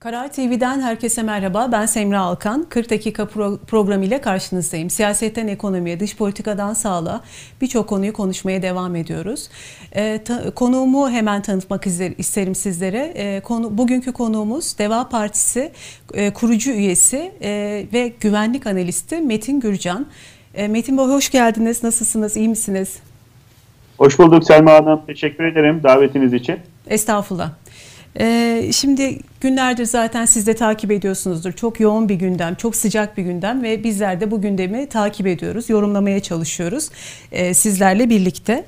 Karar TV'den herkese merhaba. Ben Semra Alkan. 40 dakika pro- programıyla karşınızdayım. Siyasetten ekonomiye, dış politikadan sağlığa birçok konuyu konuşmaya devam ediyoruz. E, ta- konuğumu hemen tanıtmak ister- isterim sizlere. E, konu, bugünkü konuğumuz Deva Partisi e, kurucu üyesi e, ve güvenlik analisti Metin Gürcan. E, Metin Bey hoş geldiniz. Nasılsınız? İyi misiniz? Hoş bulduk Selma Hanım. Teşekkür ederim davetiniz için. Estağfurullah. Ee, şimdi günlerdir zaten siz de takip ediyorsunuzdur. Çok yoğun bir gündem, çok sıcak bir gündem ve bizler de bu gündemi takip ediyoruz, yorumlamaya çalışıyoruz e, sizlerle birlikte.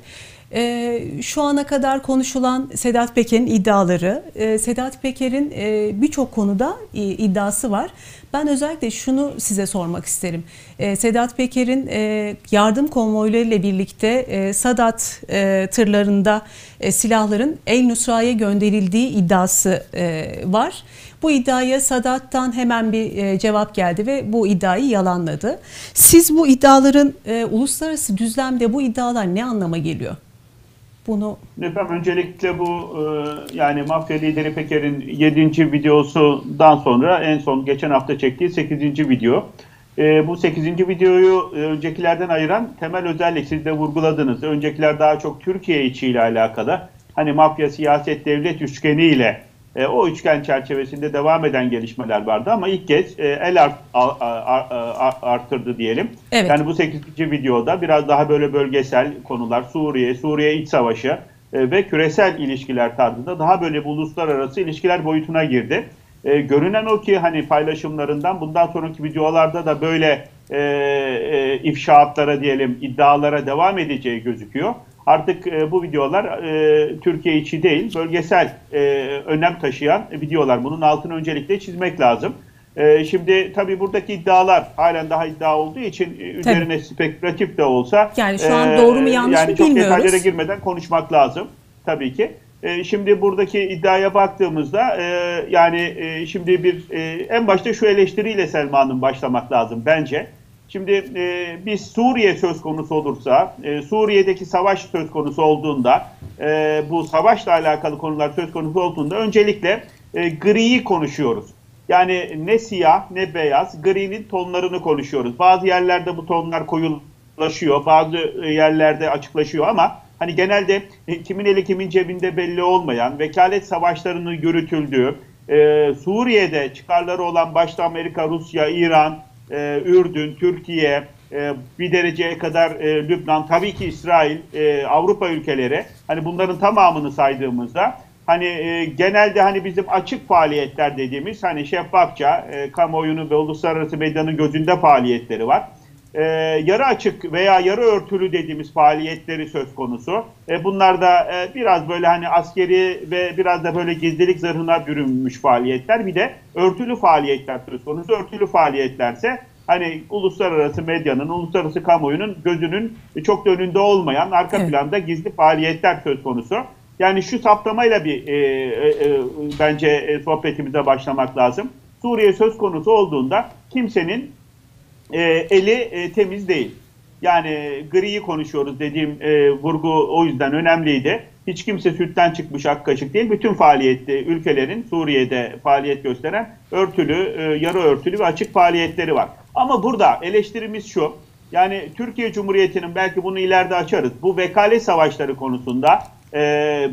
E, şu ana kadar konuşulan Sedat Peker'in iddiaları, e, Sedat Peker'in e, birçok konuda e, iddiası var. Ben özellikle şunu size sormak isterim. E, Sedat Peker'in e, yardım konvoylarıyla birlikte e, Sadat e, tırlarında e, silahların El Nusra'ya gönderildiği iddiası e, var. Bu iddiaya Sadat'tan hemen bir e, cevap geldi ve bu iddiayı yalanladı. Siz bu iddiaların e, uluslararası düzlemde bu iddialar ne anlama geliyor? Bunu Efendim öncelikle bu e, yani mafya lideri Peker'in 7. videosundan sonra en son geçen hafta çektiği 8. video. E, bu 8. videoyu e, öncekilerden ayıran temel özellik siz de vurguladınız. Öncekiler daha çok Türkiye içiyle alakalı. Hani mafya, siyaset, devlet üçgeni ile e, o üçgen çerçevesinde devam eden gelişmeler vardı ama ilk kez e, el art, a, a, a, arttırdı diyelim. Evet. Yani bu 8. videoda biraz daha böyle bölgesel konular Suriye, Suriye iç savaşı e, ve küresel ilişkiler tarzında daha böyle bu uluslararası ilişkiler boyutuna girdi. E, görünen o ki hani paylaşımlarından bundan sonraki videolarda da böyle e, e, ifşaatlara diyelim iddialara devam edeceği gözüküyor. Artık e, bu videolar e, Türkiye içi değil, bölgesel e, önem taşıyan videolar. Bunun altını öncelikle çizmek lazım. E, şimdi tabii buradaki iddialar halen daha iddia olduğu için e, üzerine spekülatif de olsa Yani şu an doğru mu yanlış yani mı çok bilmiyoruz. detaylara girmeden konuşmak lazım tabii ki. E, şimdi buradaki iddiaya baktığımızda e, yani e, şimdi bir e, en başta şu eleştiriyle Selma Hanım başlamak lazım bence. Şimdi e, biz Suriye söz konusu olursa, e, Suriye'deki savaş söz konusu olduğunda, e, bu savaşla alakalı konular söz konusu olduğunda öncelikle e, griyi konuşuyoruz. Yani ne siyah ne beyaz, gri'nin tonlarını konuşuyoruz. Bazı yerlerde bu tonlar koyulaşıyor, bazı e, yerlerde açıklaşıyor ama hani genelde e, kimin eli kimin cebinde belli olmayan, vekalet savaşlarının yürütüldüğü, e, Suriye'de çıkarları olan başta Amerika, Rusya, İran, e, Ürdün, Türkiye, e, bir dereceye kadar e, Lübnan, tabii ki İsrail, e, Avrupa ülkeleri, hani bunların tamamını saydığımızda hani e, genelde hani bizim açık faaliyetler dediğimiz hani şeffafça e, kamuoyunun ve uluslararası medyanın gözünde faaliyetleri var. E, yarı açık veya yarı örtülü dediğimiz faaliyetleri söz konusu. E, bunlar da e, biraz böyle hani askeri ve biraz da böyle gizlilik zırhına bürünmüş faaliyetler. Bir de örtülü faaliyetler söz konusu. Örtülü faaliyetlerse hani uluslararası medyanın, uluslararası kamuoyunun gözünün çok da önünde olmayan arka Evet. planda gizli faaliyetler söz konusu. Yani şu saptamayla bir e, e, e, bence e, sohbetimize başlamak lazım. Suriye söz konusu olduğunda kimsenin e, eli e, temiz değil. Yani griyi konuşuyoruz dediğim e, vurgu o yüzden önemliydi. Hiç kimse sütten çıkmış ak kaşık değil. Bütün faaliyette ülkelerin Suriye'de faaliyet gösteren örtülü, e, yarı örtülü ve açık faaliyetleri var. Ama burada eleştirimiz şu. Yani Türkiye Cumhuriyeti'nin belki bunu ileride açarız. Bu vekalet savaşları konusunda e,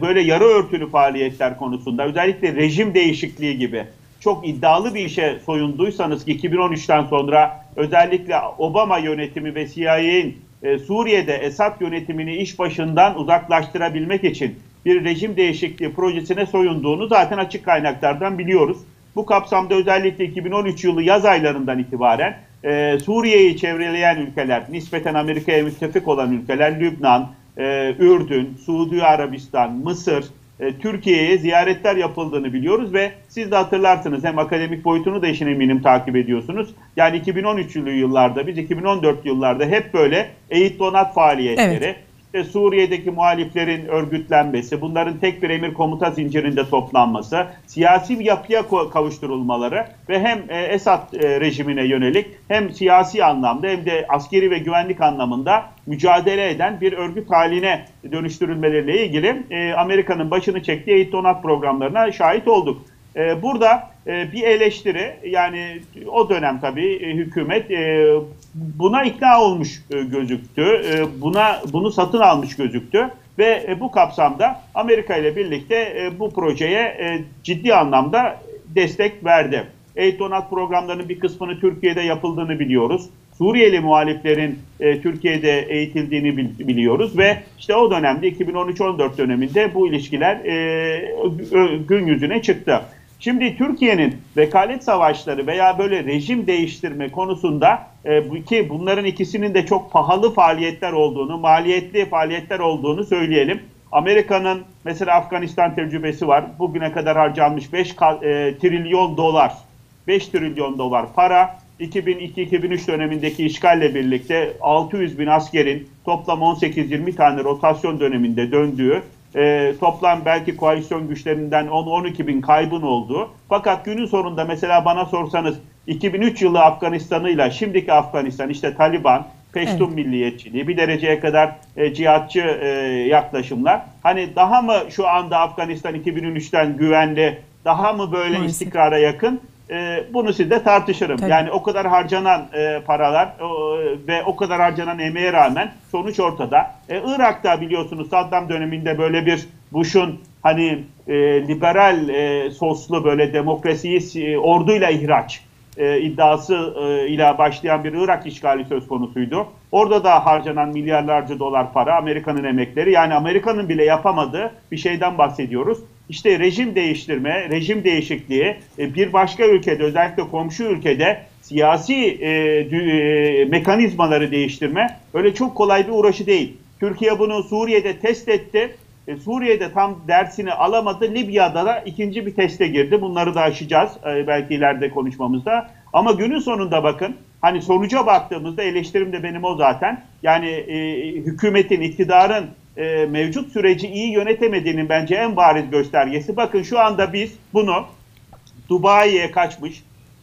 böyle yarı örtülü faaliyetler konusunda özellikle rejim değişikliği gibi çok iddialı bir işe soyunduysanız ki 2013'ten sonra özellikle Obama yönetimi ve CIA'nin e, Suriye'de Esad yönetimini iş başından uzaklaştırabilmek için bir rejim değişikliği projesine soyunduğunu zaten açık kaynaklardan biliyoruz. Bu kapsamda özellikle 2013 yılı yaz aylarından itibaren e, Suriye'yi çevreleyen ülkeler, nispeten Amerika'ya müttefik olan ülkeler, Lübnan, e, Ürdün, Suudi Arabistan, Mısır, e, Türkiye'ye ziyaretler yapıldığını biliyoruz ve siz de hatırlarsınız hem akademik boyutunu da işin eminim takip ediyorsunuz. Yani 2013 yılı yıllarda biz 2014 yıllarda hep böyle eğit donat faaliyetleri, Evet. İşte Suriye'deki muhaliflerin örgütlenmesi, bunların tek bir emir komuta zincirinde toplanması, siyasi bir yapıya kavuşturulmaları ve hem e, Esad e, rejimine yönelik hem siyasi anlamda hem de askeri ve güvenlik anlamında mücadele eden bir örgüt haline dönüştürülmeleriyle ilgili e, Amerika'nın başını çektiği eğit donat programlarına şahit olduk. E, burada e, bir eleştiri yani o dönem tabii e, hükümet e, buna ikna olmuş gözüktü. Buna bunu satın almış gözüktü ve bu kapsamda Amerika ile birlikte bu projeye ciddi anlamda destek verdi. Eğitonat programlarının bir kısmını Türkiye'de yapıldığını biliyoruz. Suriyeli muhaliflerin e, Türkiye'de eğitildiğini biliyoruz ve işte o dönemde 2013-14 döneminde bu ilişkiler e, gün yüzüne çıktı. Şimdi Türkiye'nin vekalet savaşları veya böyle rejim değiştirme konusunda e, ki bunların ikisinin de çok pahalı faaliyetler olduğunu, maliyetli faaliyetler olduğunu söyleyelim. Amerika'nın mesela Afganistan tecrübesi var. Bugüne kadar harcanmış 5 e, trilyon dolar, 5 trilyon dolar para 2002-2003 dönemindeki işgalle birlikte 600 bin askerin toplam 18-20 tane rotasyon döneminde döndüğü e, toplam belki koalisyon güçlerinden 10-12 bin kaybın olduğu. Fakat günün sonunda mesela bana sorsanız 2003 yılı Afganistan'ıyla şimdiki Afganistan işte Taliban, Peştun evet. milliyetçiliği bir dereceye kadar e, cihatçı e, yaklaşımlar. Hani daha mı şu anda Afganistan 2003'ten güvenli, daha mı böyle Maalesef. istikrara yakın? E, bunu sizde tartışırım. Tabii. Yani o kadar harcanan e, paralar e, ve o kadar harcanan emeğe rağmen sonuç ortada. E, Irak'ta biliyorsunuz Saddam döneminde böyle bir Bush'un hani e, liberal e, soslu böyle demokrasiyi e, orduyla ihraç e, iddiası e, ile başlayan bir Irak işgali söz konusuydu. Orada da harcanan milyarlarca dolar para Amerika'nın emekleri yani Amerika'nın bile yapamadığı bir şeyden bahsediyoruz. İşte rejim değiştirme, rejim değişikliği e, bir başka ülkede özellikle komşu ülkede siyasi e, e, mekanizmaları değiştirme öyle çok kolay bir uğraşı değil. Türkiye bunu Suriye'de test etti. Suriye'de tam dersini alamadı. Libya'da da ikinci bir teste girdi. Bunları da aşacağız belki ileride konuşmamızda. Ama günün sonunda bakın hani sonuca baktığımızda eleştirim de benim o zaten. Yani e, hükümetin, iktidarın e, mevcut süreci iyi yönetemediğinin bence en bariz göstergesi. Bakın şu anda biz bunu Dubai'ye kaçmış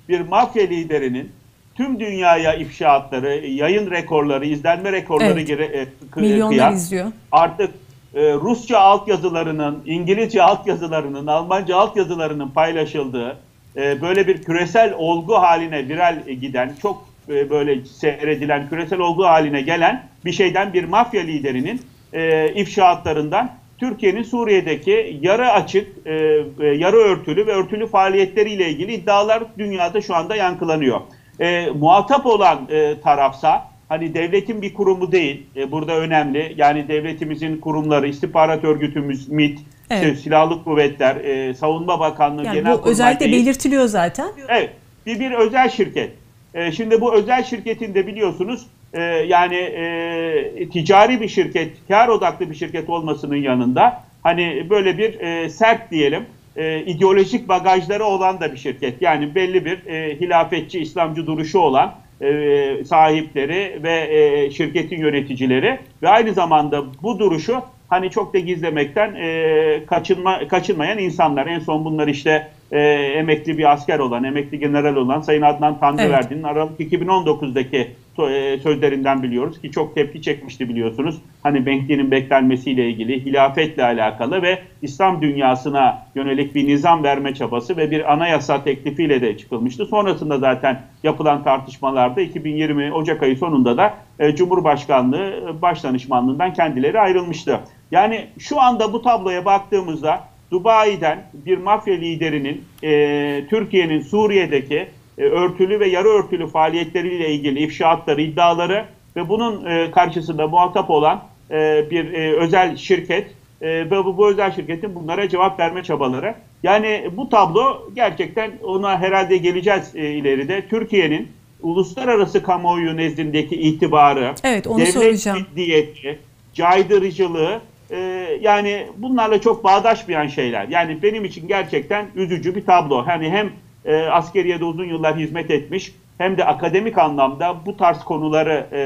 bir mafya liderinin tüm dünyaya ifşaatları, yayın rekorları, izlenme rekorları evet. gire, e, Milyonlar kıyak, izliyor. Artık e, Rusça altyazılarının, İngilizce altyazılarının, Almanca altyazılarının paylaşıldığı, e, böyle bir küresel olgu haline viral giden, çok e, böyle seyredilen, küresel olgu haline gelen bir şeyden bir mafya liderinin e, ifşaatlarından Türkiye'nin Suriye'deki yarı açık, e, e, yarı örtülü ve örtülü faaliyetleriyle ilgili iddialar dünyada şu anda yankılanıyor. E, muhatap olan e, tarafsa hani devletin bir kurumu değil, e, burada önemli. Yani devletimizin kurumları, istihbarat örgütümüz, MİT, evet. işte, silahlı kuvvetler, e, savunma bakanlığı, yani genel bu özellikle değil. belirtiliyor zaten. Evet, bir, bir özel şirket. E, şimdi bu özel şirketin de biliyorsunuz e, yani e, ticari bir şirket, kar odaklı bir şirket olmasının yanında hani böyle bir e, sert diyelim e, ideolojik bagajları olan da bir şirket. Yani belli bir e, hilafetçi, İslamcı duruşu olan e, sahipleri ve e, şirketin yöneticileri ve aynı zamanda bu duruşu hani çok da gizlemekten e, kaçınma, kaçınmayan insanlar. En son bunlar işte e, emekli bir asker olan, emekli general olan Sayın Adnan Tanrıverdi'nin evet. Aralık 2019'daki e, sözlerinden biliyoruz ki çok tepki çekmişti biliyorsunuz. Hani Mehdi'nin beklenmesiyle ilgili, hilafetle alakalı ve İslam dünyasına yönelik bir nizam verme çabası ve bir anayasa teklifiyle de çıkılmıştı. Sonrasında zaten yapılan tartışmalarda 2020 Ocak ayı sonunda da e, Cumhurbaşkanlığı e, Başdanışmanlığından kendileri ayrılmıştı. Yani şu anda bu tabloya baktığımızda Dubai'den bir mafya liderinin e, Türkiye'nin Suriye'deki e, örtülü ve yarı örtülü faaliyetleriyle ilgili ifşaatları, iddiaları ve bunun e, karşısında muhatap olan e, bir e, özel şirket e, ve bu, bu özel şirketin bunlara cevap verme çabaları. Yani bu tablo gerçekten ona herhalde geleceğiz e, ileride. Türkiye'nin uluslararası kamuoyu nezdindeki itibarı, evet, onu devlet soracağım. ciddiyeti, caydırıcılığı e, yani bunlarla çok bağdaşmayan şeyler. Yani benim için gerçekten üzücü bir tablo. Hani hem e, askeriyede uzun yıllar hizmet etmiş hem de akademik anlamda bu tarz konuları e,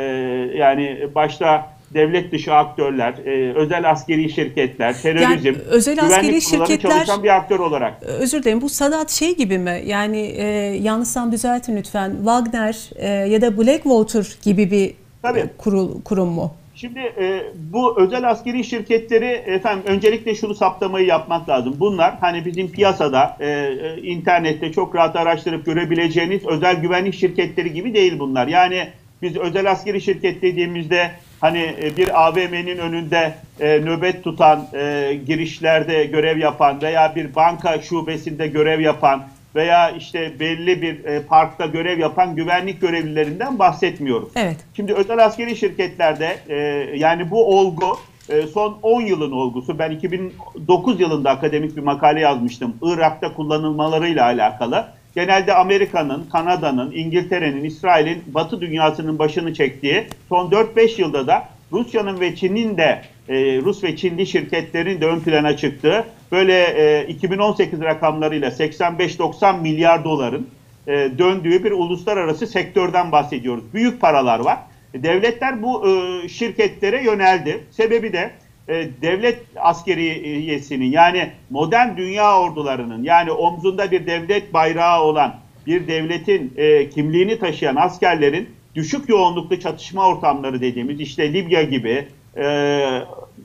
yani başta devlet dışı aktörler, e, özel askeri şirketler, terörizm, yani, özel askeri şirketler çalışan bir aktör olarak. Özür dilerim bu Sadat şey gibi mi? Yani e, yanlışsam düzeltin lütfen. Wagner e, ya da Blackwater gibi bir Tabii. kurul kurum mu? Şimdi e, bu özel askeri şirketleri efendim öncelikle şunu saptamayı yapmak lazım. Bunlar hani bizim piyasada e, e, internette çok rahat araştırıp görebileceğiniz özel güvenlik şirketleri gibi değil bunlar. Yani biz özel askeri şirket dediğimizde hani e, bir AVM'nin önünde e, nöbet tutan, e, girişlerde görev yapan veya bir banka şubesinde görev yapan veya işte belli bir e, parkta görev yapan güvenlik görevlilerinden bahsetmiyorum. Evet. Şimdi özel askeri şirketlerde e, yani bu olgu e, son 10 yılın olgusu. Ben 2009 yılında akademik bir makale yazmıştım. Irak'ta kullanılmalarıyla alakalı. Genelde Amerika'nın, Kanada'nın, İngiltere'nin, İsrail'in, Batı dünyasının başını çektiği son 4-5 yılda da Rusya'nın ve Çin'in de e, Rus ve Çinli şirketlerin de ön plana çıktığı böyle e, 2018 rakamlarıyla 85-90 milyar doların e, döndüğü bir uluslararası sektörden bahsediyoruz. Büyük paralar var. Devletler bu e, şirketlere yöneldi. Sebebi de e, devlet askeriyesinin yani modern dünya ordularının yani omzunda bir devlet bayrağı olan bir devletin e, kimliğini taşıyan askerlerin düşük yoğunluklu çatışma ortamları dediğimiz işte Libya gibi, e,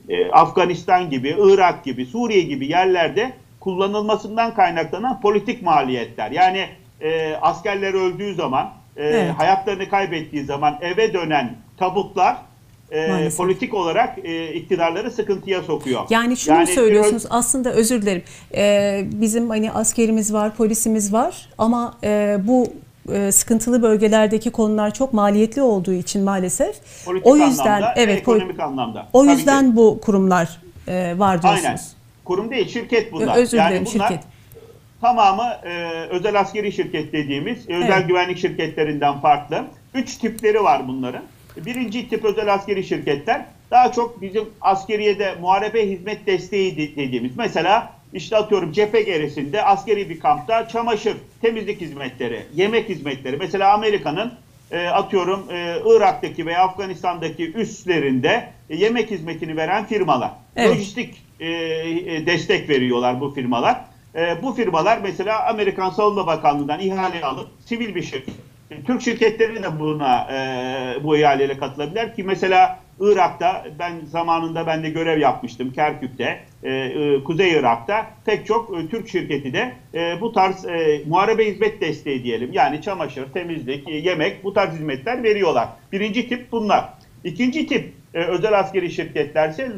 e, Afganistan gibi, Irak gibi, Suriye gibi yerlerde kullanılmasından kaynaklanan politik maliyetler. Yani e, askerler öldüğü zaman, e, evet. hayatlarını kaybettiği zaman eve dönen tabutlar e, politik olarak e, iktidarları sıkıntıya sokuyor. Yani şunu yani, söylüyorsunuz diyor, aslında özür dilerim. E, bizim hani askerimiz var, polisimiz var ama e, bu sıkıntılı bölgelerdeki konular çok maliyetli olduğu için maalesef. Politik o yüzden anlamda, evet ekonomik anlamda. O yüzden bu kurumlar e, var diyorsunuz. Aynen. Kurum değil, şirket bunlar. Özür dilerim, yani bunlar, şirket. Tamamı e, özel askeri şirket dediğimiz özel evet. güvenlik şirketlerinden farklı. Üç tipleri var bunların. Birinci tip özel askeri şirketler daha çok bizim askeriyede muharebe hizmet desteği dediğimiz. Mesela işte atıyorum cephe gerisinde askeri bir kampta çamaşır, temizlik hizmetleri, yemek hizmetleri. Mesela Amerika'nın e, atıyorum e, Irak'taki veya Afganistan'daki üslerinde e, yemek hizmetini veren firmalar. Evet. Lojistik e, e, destek veriyorlar bu firmalar. E, bu firmalar mesela Amerikan Savunma Bakanlığı'ndan ihale alıp sivil bir şirket Türk şirketleri de buna e, bu ihaleyle katılabilir ki mesela Irak'ta ben zamanında ben de görev yapmıştım Kerkük'te, e, e, Kuzey Irak'ta pek çok e, Türk şirketi de e, bu tarz e, muharebe hizmet desteği diyelim. Yani çamaşır, temizlik, e, yemek bu tarz hizmetler veriyorlar. Birinci tip bunlar. İkinci tip e, özel askeri şirketlerse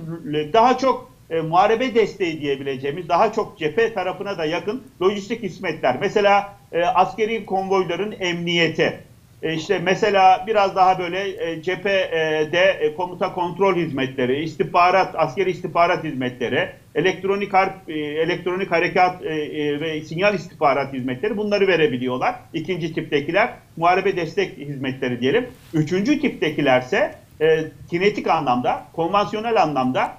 daha çok e, muharebe desteği diyebileceğimiz daha çok cephe tarafına da yakın lojistik hizmetler. Mesela e, askeri konvoyların emniyeti. E, işte mesela biraz daha böyle e, cephede e, komuta kontrol hizmetleri, istihbarat, askeri istihbarat hizmetleri, elektronik harp, elektronik harekat ve sinyal istihbarat hizmetleri bunları verebiliyorlar. İkinci tiptekiler muharebe destek hizmetleri diyelim. Üçüncü tiptekilerse kinetik anlamda, konvansiyonel anlamda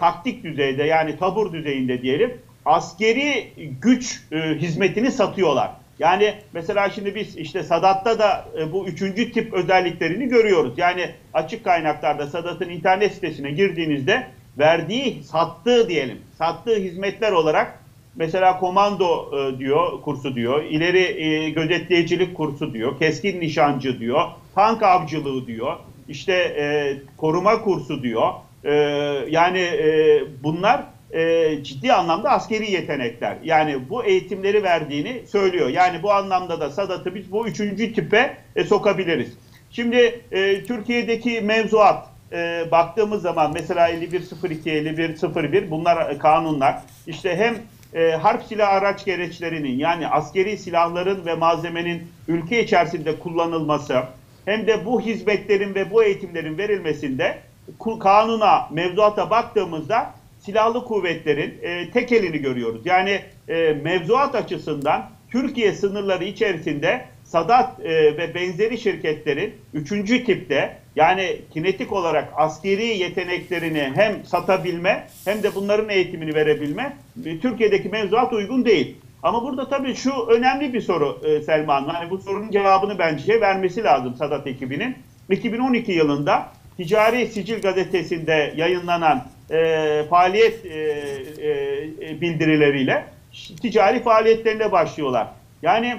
taktik düzeyde yani tabur düzeyinde diyelim askeri güç hizmetini satıyorlar. Yani mesela şimdi biz işte Sadat'ta da e, bu üçüncü tip özelliklerini görüyoruz. Yani açık kaynaklarda Sadat'ın internet sitesine girdiğinizde verdiği, sattığı diyelim, sattığı hizmetler olarak mesela komando e, diyor, kursu diyor, ileri e, gözetleyicilik kursu diyor, keskin nişancı diyor, tank avcılığı diyor, işte koruma kursu diyor. Yani bunlar e, ciddi anlamda askeri yetenekler. Yani bu eğitimleri verdiğini söylüyor. Yani bu anlamda da Sadat'ı biz bu üçüncü tipe e, sokabiliriz. Şimdi e, Türkiye'deki mevzuat e, baktığımız zaman mesela 5102, 5101 bunlar kanunlar. İşte hem e, harp silah araç gereçlerinin yani askeri silahların ve malzemenin ülke içerisinde kullanılması hem de bu hizmetlerin ve bu eğitimlerin verilmesinde kanuna, mevzuata baktığımızda silahlı kuvvetlerin e, tek elini görüyoruz. Yani e, mevzuat açısından Türkiye sınırları içerisinde Sadat e, ve benzeri şirketlerin üçüncü tipte yani kinetik olarak askeri yeteneklerini hem satabilme hem de bunların eğitimini verebilme e, Türkiye'deki mevzuat uygun değil. Ama burada tabii şu önemli bir soru e, Selma Hanım. Yani bu sorunun cevabını bence vermesi lazım Sadat ekibinin. 2012 yılında Ticari Sicil gazetesinde yayınlanan e, faaliyet e, e, bildirileriyle ticari faaliyetlerine başlıyorlar. Yani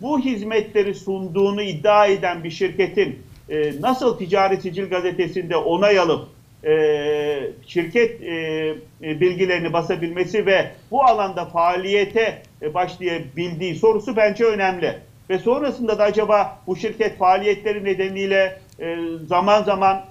bu hizmetleri sunduğunu iddia eden bir şirketin e, nasıl Ticari Sicil Gazetesi'nde onay alıp e, şirket e, e, bilgilerini basabilmesi ve bu alanda faaliyete e, başlayabildiği sorusu bence önemli. Ve sonrasında da acaba bu şirket faaliyetleri nedeniyle e, zaman zaman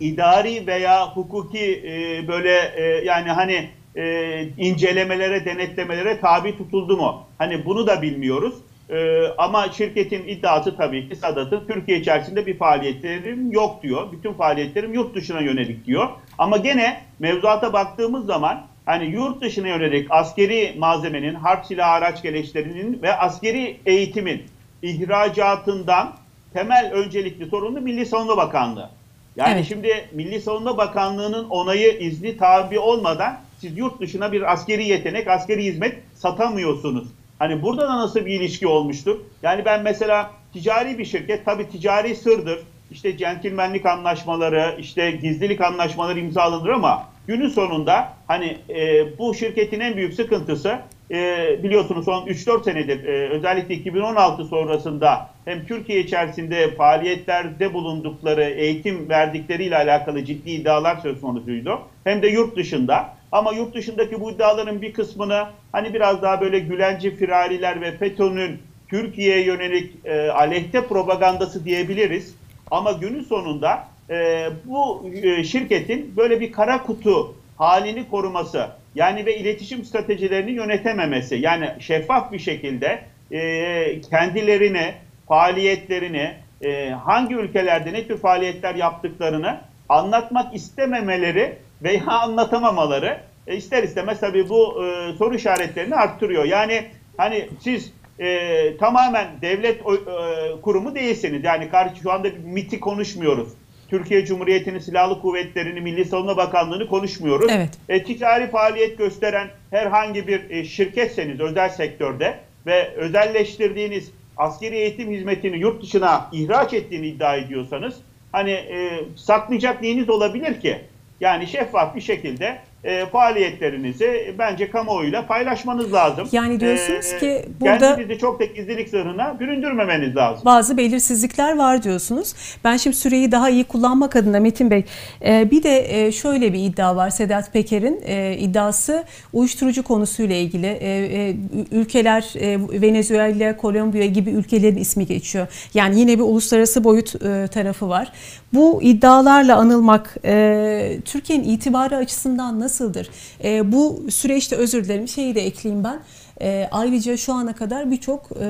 idari veya hukuki e, böyle e, yani hani e, incelemelere, denetlemelere tabi tutuldu mu? Hani bunu da bilmiyoruz. E, ama şirketin iddiası tabii ki Sadat'ın Türkiye içerisinde bir faaliyetlerim yok diyor. Bütün faaliyetlerim yurt dışına yönelik diyor. Ama gene mevzuata baktığımız zaman hani yurt dışına yönelik askeri malzemenin, harp silah araç gereçlerinin ve askeri eğitimin ihracatından temel öncelikli sorumlu Milli Savunma Bakanlığı. Yani evet. şimdi Milli Savunma Bakanlığı'nın onayı, izni tabi olmadan siz yurt dışına bir askeri yetenek, askeri hizmet satamıyorsunuz. Hani burada da nasıl bir ilişki olmuştur? Yani ben mesela ticari bir şirket, tabii ticari sırdır. İşte centilmenlik anlaşmaları, işte gizlilik anlaşmaları imzalanır ama günün sonunda hani e, bu şirketin en büyük sıkıntısı e, biliyorsunuz son 3-4 senedir e, özellikle 2016 sonrasında hem Türkiye içerisinde faaliyetlerde bulundukları, eğitim verdikleriyle alakalı ciddi iddialar söz konusuydu. Hem de yurt dışında. Ama yurt dışındaki bu iddiaların bir kısmını hani biraz daha böyle Gülenci firariler ve FETÖ'nün Türkiye'ye yönelik e, aleyhte propagandası diyebiliriz. Ama günün sonunda e, bu e, şirketin böyle bir kara kutu halini koruması yani ve iletişim stratejilerini yönetememesi yani şeffaf bir şekilde e, kendilerini, faaliyetlerini, e, hangi ülkelerde ne tür faaliyetler yaptıklarını anlatmak istememeleri veya anlatamamaları e, ister istemez tabii bu e, soru işaretlerini arttırıyor. Yani hani siz e, tamamen devlet e, kurumu değilsiniz. Yani karşı şu anda bir MIT'i konuşmuyoruz. Türkiye Cumhuriyeti'nin silahlı kuvvetlerini, Milli Savunma Bakanlığı'nı konuşmuyoruz. Evet. E, ticari faaliyet gösteren herhangi bir e, şirketseniz özel sektörde ve özelleştirdiğiniz askeri eğitim hizmetini yurt dışına ihraç ettiğini iddia ediyorsanız hani e, saklayacak neyiniz olabilir ki? Yani şeffaf bir şekilde e, faaliyetlerinizi bence kamuoyuyla paylaşmanız lazım. Yani diyorsunuz e, ki burada kendinizi çok da gizlilik zırhına büründürmemeniz lazım. Bazı belirsizlikler var diyorsunuz. Ben şimdi süreyi daha iyi kullanmak adına Metin Bey e, bir de e, şöyle bir iddia var Sedat Peker'in e, iddiası uyuşturucu konusuyla ilgili e, e, ülkeler e, Venezuela, Kolombiya gibi ülkelerin ismi geçiyor. Yani yine bir uluslararası boyut e, tarafı var. Bu iddialarla anılmak e, Türkiye'nin itibarı açısından nasıldır? E, bu süreçte özür dilerim şeyi de ekleyeyim ben. E, ayrıca şu ana kadar birçok e,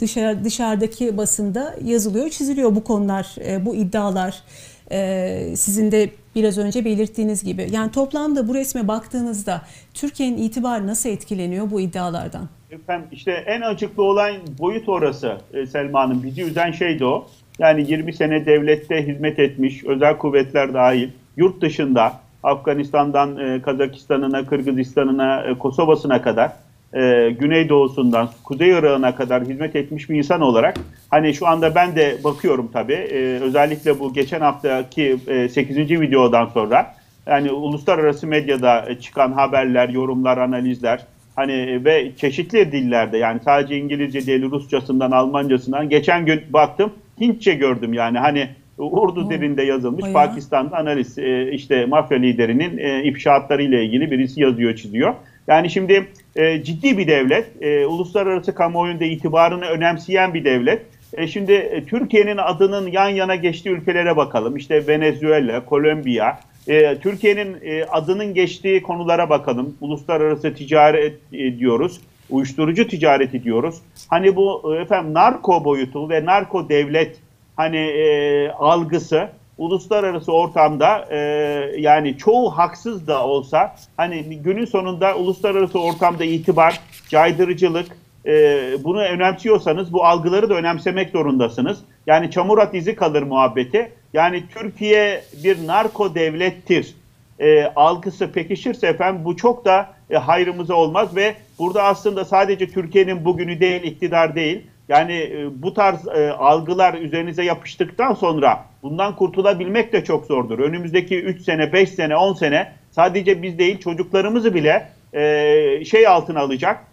dışarı, dışarıdaki basında yazılıyor, çiziliyor bu konular, e, bu iddialar. E, sizin de biraz önce belirttiğiniz gibi. Yani toplamda bu resme baktığınızda Türkiye'nin itibarı nasıl etkileniyor bu iddialardan? Efendim işte en açıklı olan boyut orası e, Selma Hanım. Bizi üzen şey de o. Yani 20 sene devlette hizmet etmiş, özel kuvvetler dahil, yurt dışında Afganistan'dan e, Kazakistan'ına, Kırgızistan'ına, e, Kosova'sına kadar, e, Güneydoğu'sundan Kuzey Irak'ına kadar hizmet etmiş bir insan olarak hani şu anda ben de bakıyorum tabii e, özellikle bu geçen haftaki e, 8. videodan sonra yani uluslararası medyada çıkan haberler, yorumlar, analizler hani ve çeşitli dillerde yani sadece İngilizce değil Rusçasından Almancasından geçen gün baktım Hintçe gördüm yani hani Urdu dilinde yazılmış Bayağı. Pakistan'da analiz e, işte mafya liderinin e, ifşaatları ile ilgili birisi yazıyor çiziyor. Yani şimdi e, ciddi bir devlet, e, uluslararası kamuoyunda itibarını önemseyen bir devlet. E, şimdi e, Türkiye'nin adının yan yana geçtiği ülkelere bakalım. İşte Venezuela, Kolombiya, e, Türkiye'nin e, adının geçtiği konulara bakalım. Uluslararası ticaret e, diyoruz, uyuşturucu ticareti diyoruz. Hani bu e, efendim narko boyutu ve narko devlet hani e, algısı uluslararası ortamda e, yani çoğu haksız da olsa hani günün sonunda uluslararası ortamda itibar, caydırıcılık e, bunu önemsiyorsanız bu algıları da önemsemek zorundasınız. Yani çamur at izi kalır muhabbeti. Yani Türkiye bir narko devlettir e, algısı pekişirse efendim bu çok da e, hayrımıza olmaz ve burada aslında sadece Türkiye'nin bugünü değil, iktidar değil, yani e, bu tarz e, algılar üzerinize yapıştıktan sonra bundan kurtulabilmek de çok zordur. Önümüzdeki 3 sene, 5 sene, 10 sene sadece biz değil çocuklarımızı bile e, şey altına alacak.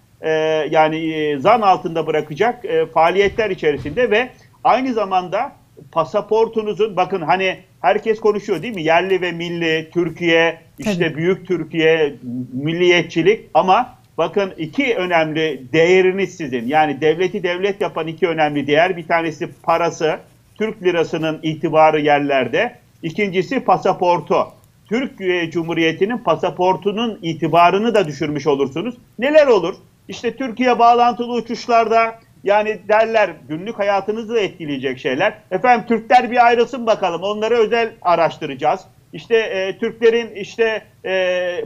Yani zan altında bırakacak faaliyetler içerisinde ve aynı zamanda pasaportunuzun bakın hani herkes konuşuyor değil mi? Yerli ve milli, Türkiye, işte Tabii. büyük Türkiye, milliyetçilik ama bakın iki önemli değeriniz sizin. Yani devleti devlet yapan iki önemli değer. Bir tanesi parası, Türk lirasının itibarı yerlerde. İkincisi pasaportu. Türkiye Cumhuriyeti'nin pasaportunun itibarını da düşürmüş olursunuz. Neler olur? İşte Türkiye bağlantılı uçuşlarda yani derler günlük hayatınızı da etkileyecek şeyler. Efendim Türkler bir ayrılsın bakalım onları özel araştıracağız. İşte e, Türklerin işte e,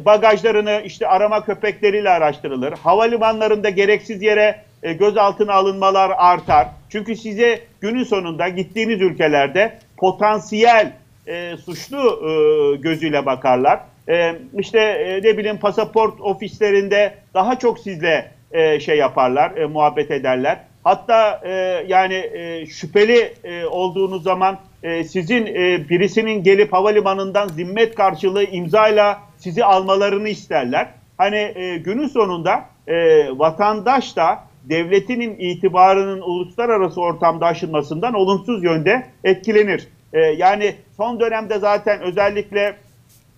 bagajlarını işte arama köpekleriyle araştırılır. Havalimanlarında gereksiz yere e, gözaltına alınmalar artar. Çünkü size günün sonunda gittiğiniz ülkelerde potansiyel e, suçlu e, gözüyle bakarlar. E, işte e, ne bileyim pasaport ofislerinde daha çok sizle e, şey yaparlar, e, muhabbet ederler. Hatta e, yani e, şüpheli e, olduğunuz zaman e, sizin e, birisinin gelip havalimanından zimmet karşılığı imzayla sizi almalarını isterler. Hani e, günün sonunda e, vatandaş da devletinin itibarının uluslararası ortamda aşılmasından olumsuz yönde etkilenir. E, yani son dönemde zaten özellikle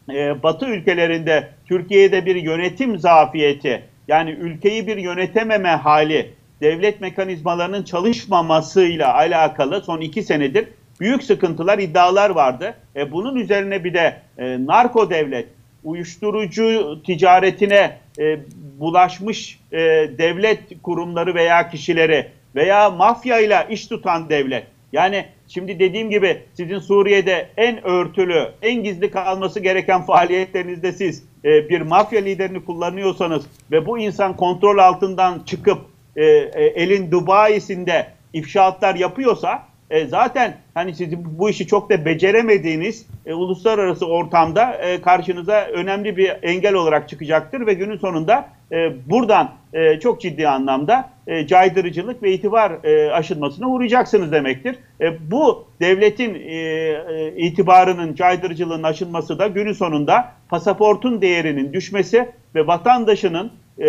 e, Batı ülkelerinde Türkiye'de bir yönetim zafiyeti yani ülkeyi bir yönetememe hali devlet mekanizmalarının çalışmamasıyla alakalı son iki senedir büyük sıkıntılar, iddialar vardı. E, bunun üzerine bir de e, narko devlet, uyuşturucu ticaretine e, bulaşmış e, devlet kurumları veya kişileri veya mafya ile iş tutan devlet. Yani şimdi dediğim gibi sizin Suriye'de en örtülü, en gizli kalması gereken faaliyetlerinizde siz e, bir mafya liderini kullanıyorsanız ve bu insan kontrol altından çıkıp e, e, elin Dubai'sinde ifşaatlar yapıyorsa e, zaten hani sizin bu işi çok da beceremediğiniz e, uluslararası ortamda e, karşınıza önemli bir engel olarak çıkacaktır ve günün sonunda e, buradan e, çok ciddi anlamda e, caydırıcılık ve itibar e, aşılmasına uğrayacaksınız demektir. E, bu devletin e, e, itibarının caydırıcılığın aşılması da günün sonunda pasaportun değerinin düşmesi ve vatandaşının e,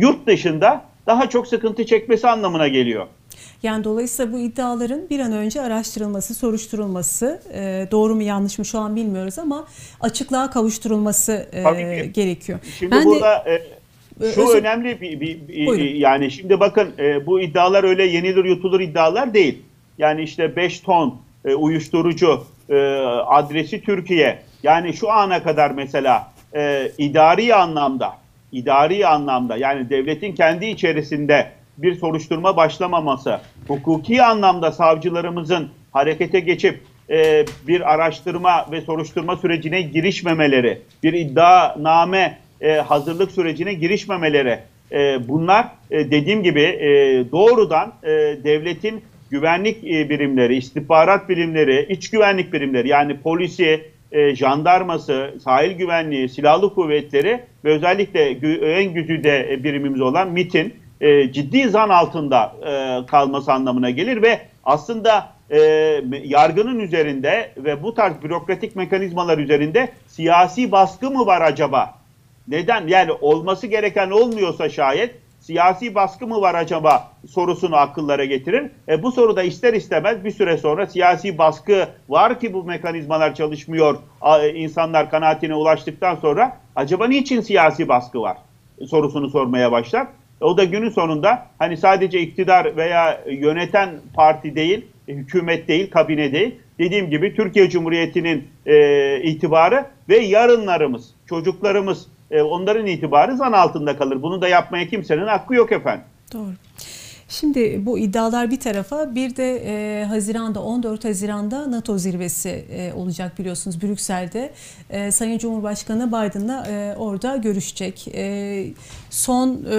yurt dışında daha çok sıkıntı çekmesi anlamına geliyor. Yani dolayısıyla bu iddiaların bir an önce araştırılması, soruşturulması, e, doğru mu yanlış mı şu an bilmiyoruz ama açıklığa kavuşturulması e, gerekiyor. Şimdi ben burada de, e, şu özür... önemli bir, bir, bir yani şimdi bakın e, bu iddialar öyle yenilir yutulur iddialar değil. Yani işte 5 ton e, uyuşturucu e, adresi Türkiye. Yani şu ana kadar mesela e, idari anlamda idari anlamda yani devletin kendi içerisinde bir soruşturma başlamaması, hukuki anlamda savcılarımızın harekete geçip e, bir araştırma ve soruşturma sürecine girişmemeleri, bir iddianame e, hazırlık sürecine girişmemeleri, e, bunlar e, dediğim gibi e, doğrudan e, devletin güvenlik e, birimleri, istihbarat birimleri, iç güvenlik birimleri yani polisi, e, jandarması, sahil güvenliği, silahlı kuvvetleri ve özellikle en güzide birimimiz olan MIT'in e, ciddi zan altında e, kalması anlamına gelir ve aslında e, yargının üzerinde ve bu tarz bürokratik mekanizmalar üzerinde siyasi baskı mı var acaba? Neden? Yani olması gereken olmuyorsa şayet siyasi baskı mı var acaba sorusunu akıllara getirir. E, bu soruda ister istemez bir süre sonra siyasi baskı var ki bu mekanizmalar çalışmıyor. A, insanlar kanaatine ulaştıktan sonra acaba niçin siyasi baskı var sorusunu sormaya başlar. O da günün sonunda hani sadece iktidar veya yöneten parti değil, hükümet değil, kabine değil. Dediğim gibi Türkiye Cumhuriyeti'nin e, itibarı ve yarınlarımız, çocuklarımız, e, onların itibarı zan altında kalır. Bunu da yapmaya kimsenin hakkı yok efendim. Doğru. Şimdi bu iddialar bir tarafa bir de e, Haziran'da 14 Haziran'da NATO zirvesi e, olacak biliyorsunuz Brüksel'de. E, Sayın Cumhurbaşkanı Biden'la e, orada görüşecek. E, son e,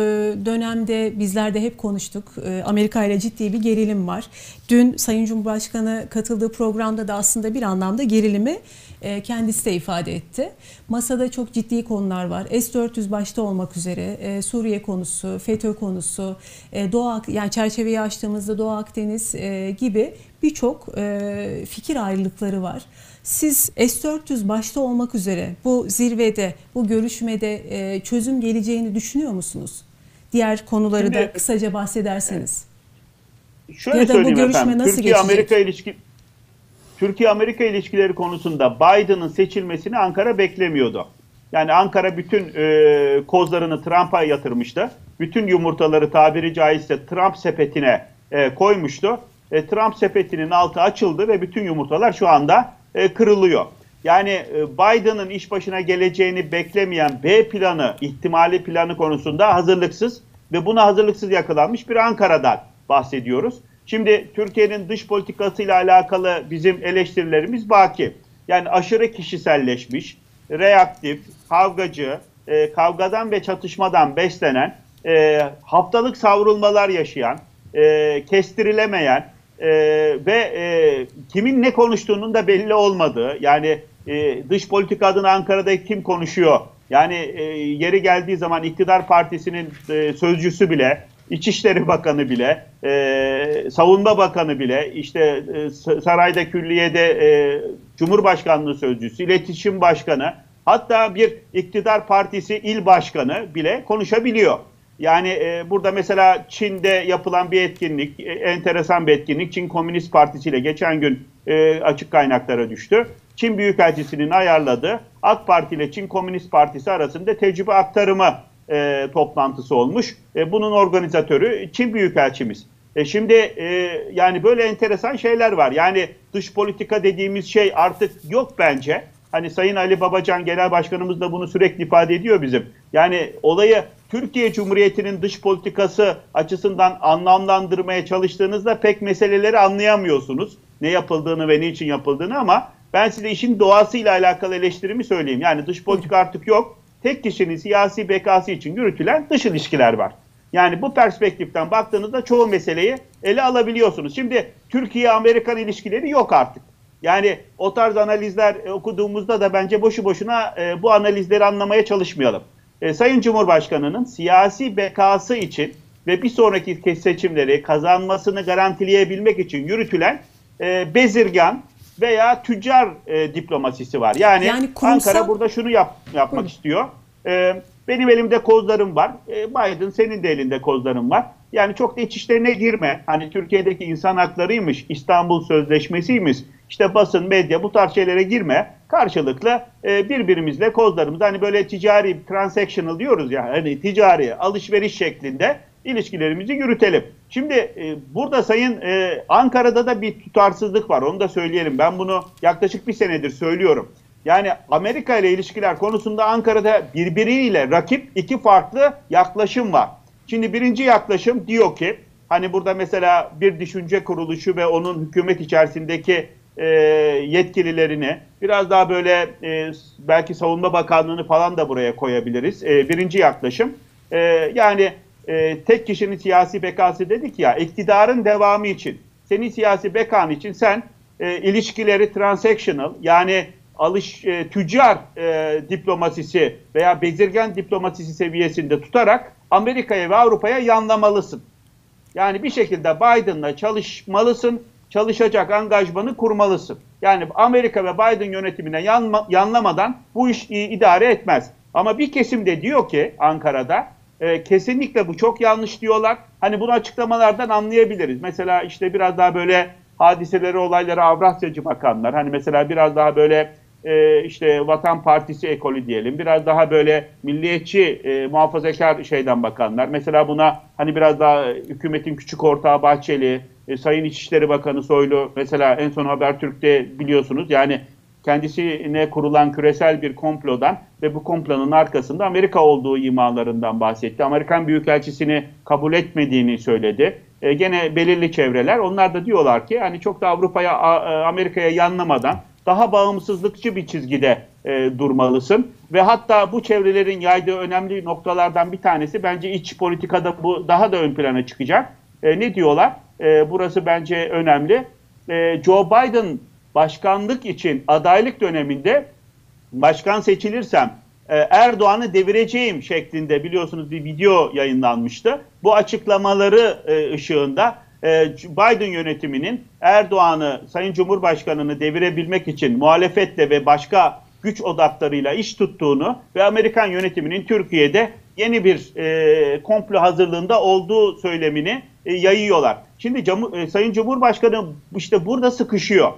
dönemde bizler de hep konuştuk. E, Amerika ile ciddi bir gerilim var. Dün Sayın Cumhurbaşkanı katıldığı programda da aslında bir anlamda gerilimi e, kendisi de ifade etti. Masada çok ciddi konular var. S-400 başta olmak üzere e, Suriye konusu, FETÖ konusu, e, Doğu yani çerçeveyi açtığımızda Doğu Akdeniz gibi birçok fikir ayrılıkları var. Siz S-400 başta olmak üzere bu zirvede, bu görüşmede çözüm geleceğini düşünüyor musunuz? Diğer konuları Şimdi, da kısaca bahsederseniz. şöyle ya da bu görüşme efendim. nasıl Türkiye geçecek? Amerika ilişki Türkiye Amerika ilişkileri konusunda Biden'ın seçilmesini Ankara beklemiyordu. Yani Ankara bütün e, kozlarını Trump'a yatırmıştı. Bütün yumurtaları tabiri caizse Trump sepetine e, koymuştu. E, Trump sepetinin altı açıldı ve bütün yumurtalar şu anda e, kırılıyor. Yani e, Biden'ın iş başına geleceğini beklemeyen B planı, ihtimali planı konusunda hazırlıksız ve buna hazırlıksız yakalanmış bir Ankara'dan bahsediyoruz. Şimdi Türkiye'nin dış politikasıyla alakalı bizim eleştirilerimiz baki. Yani aşırı kişiselleşmiş, reaktif, kavgacı, e, kavgadan ve çatışmadan beslenen, e, haftalık savrulmalar yaşayan, e, kestirilemeyen e, ve e, kimin ne konuştuğunun da belli olmadığı, yani e, dış politika adına Ankara'da kim konuşuyor, yani e, yeri geldiği zaman iktidar partisinin e, sözcüsü bile, İçişleri Bakanı bile, e, Savunma Bakanı bile, işte e, sarayda külliyede e, Cumhurbaşkanlığı Sözcüsü, İletişim Başkanı, hatta bir iktidar partisi il başkanı bile konuşabiliyor. Yani e, burada mesela Çin'de yapılan bir etkinlik, e, enteresan bir etkinlik. Çin Komünist Partisi ile geçen gün e, açık kaynaklara düştü. Çin Büyükelçisi'nin ayarladığı AK Parti ile Çin Komünist Partisi arasında tecrübe aktarımı e, toplantısı olmuş. E, bunun organizatörü Çin Büyükelçimiz. E, şimdi e, yani böyle enteresan şeyler var. Yani dış politika dediğimiz şey artık yok bence. Hani Sayın Ali Babacan Genel Başkanımız da bunu sürekli ifade ediyor bizim. Yani olayı Türkiye Cumhuriyeti'nin dış politikası açısından anlamlandırmaya çalıştığınızda pek meseleleri anlayamıyorsunuz. Ne yapıldığını ve niçin yapıldığını ama ben size işin doğasıyla alakalı eleştirimi söyleyeyim. Yani dış politika artık yok. Tek kişinin siyasi bekası için yürütülen dış ilişkiler var. Yani bu perspektiften baktığınızda çoğu meseleyi ele alabiliyorsunuz. Şimdi Türkiye-Amerikan ilişkileri yok artık. Yani o tarz analizler e, okuduğumuzda da bence boşu boşuna e, bu analizleri anlamaya çalışmayalım. E, Sayın Cumhurbaşkanı'nın siyasi bekası için ve bir sonraki seçimleri kazanmasını garantileyebilmek için yürütülen e, bezirgan veya tüccar e, diplomasisi var. Yani, Yani kurumsal- Ankara burada şunu yap, yapmak Buyurun. istiyor. E, benim elimde kozlarım var. E, Biden senin de elinde kozların var. Yani çok da iç işlerine girme. Hani Türkiye'deki insan haklarıymış, İstanbul Sözleşmesi'ymiş, işte basın, medya bu tarz şeylere girme. Karşılıklı e, birbirimizle kozlarımız hani böyle ticari, transactional diyoruz ya hani ticari alışveriş şeklinde ilişkilerimizi yürütelim. Şimdi e, burada Sayın e, Ankara'da da bir tutarsızlık var onu da söyleyelim. Ben bunu yaklaşık bir senedir söylüyorum. Yani Amerika ile ilişkiler konusunda Ankara'da birbiriyle rakip iki farklı yaklaşım var. Şimdi birinci yaklaşım diyor ki hani burada mesela bir düşünce kuruluşu ve onun hükümet içerisindeki e, yetkililerini biraz daha böyle e, belki savunma bakanlığını falan da buraya koyabiliriz. E, birinci yaklaşım e, yani e, tek kişinin siyasi bekası dedik ya iktidarın devamı için senin siyasi bekan için sen e, ilişkileri transactional yani alış e, tüccar e, diplomasisi veya bezirgen diplomasisi seviyesinde tutarak Amerika'ya ve Avrupa'ya yanlamalısın. Yani bir şekilde Biden'la çalışmalısın, çalışacak angajmanı kurmalısın. Yani Amerika ve Biden yönetimine yanma, yanlamadan bu iş idare etmez. Ama bir kesim de diyor ki Ankara'da e, kesinlikle bu çok yanlış diyorlar. Hani bunu açıklamalardan anlayabiliriz. Mesela işte biraz daha böyle hadiseleri, olayları Avrasyacı bakanlar. Hani mesela biraz daha böyle e, işte Vatan Partisi ekolü diyelim. Biraz daha böyle milliyetçi, e, muhafazakar şeyden bakanlar. Mesela buna hani biraz daha hükümetin küçük ortağı Bahçeli, e, Sayın İçişleri Bakanı Soylu mesela en son Habertürk'te biliyorsunuz yani kendisine kurulan küresel bir komplodan ve bu komplonun arkasında Amerika olduğu imalarından bahsetti. Amerikan Büyükelçisini kabul etmediğini söyledi. E, gene belirli çevreler onlar da diyorlar ki hani çok da Avrupa'ya e, Amerika'ya yanlamadan daha bağımsızlıkçı bir çizgide e, durmalısın ve hatta bu çevrelerin yaydığı önemli noktalardan bir tanesi bence iç politikada bu daha da ön plana çıkacak. E, ne diyorlar? E, burası bence önemli. E, Joe Biden başkanlık için adaylık döneminde başkan seçilirsem e, Erdoğan'ı devireceğim şeklinde biliyorsunuz bir video yayınlanmıştı. Bu açıklamaları e, ışığında e, Biden yönetiminin Erdoğan'ı, Sayın Cumhurbaşkanı'nı devirebilmek için muhalefetle ve başka güç odaklarıyla iş tuttuğunu ve Amerikan yönetiminin Türkiye'de yeni bir komplo hazırlığında olduğu söylemini yayıyorlar. Şimdi Cam e, Sayın Cumhurbaşkanı işte burada sıkışıyor.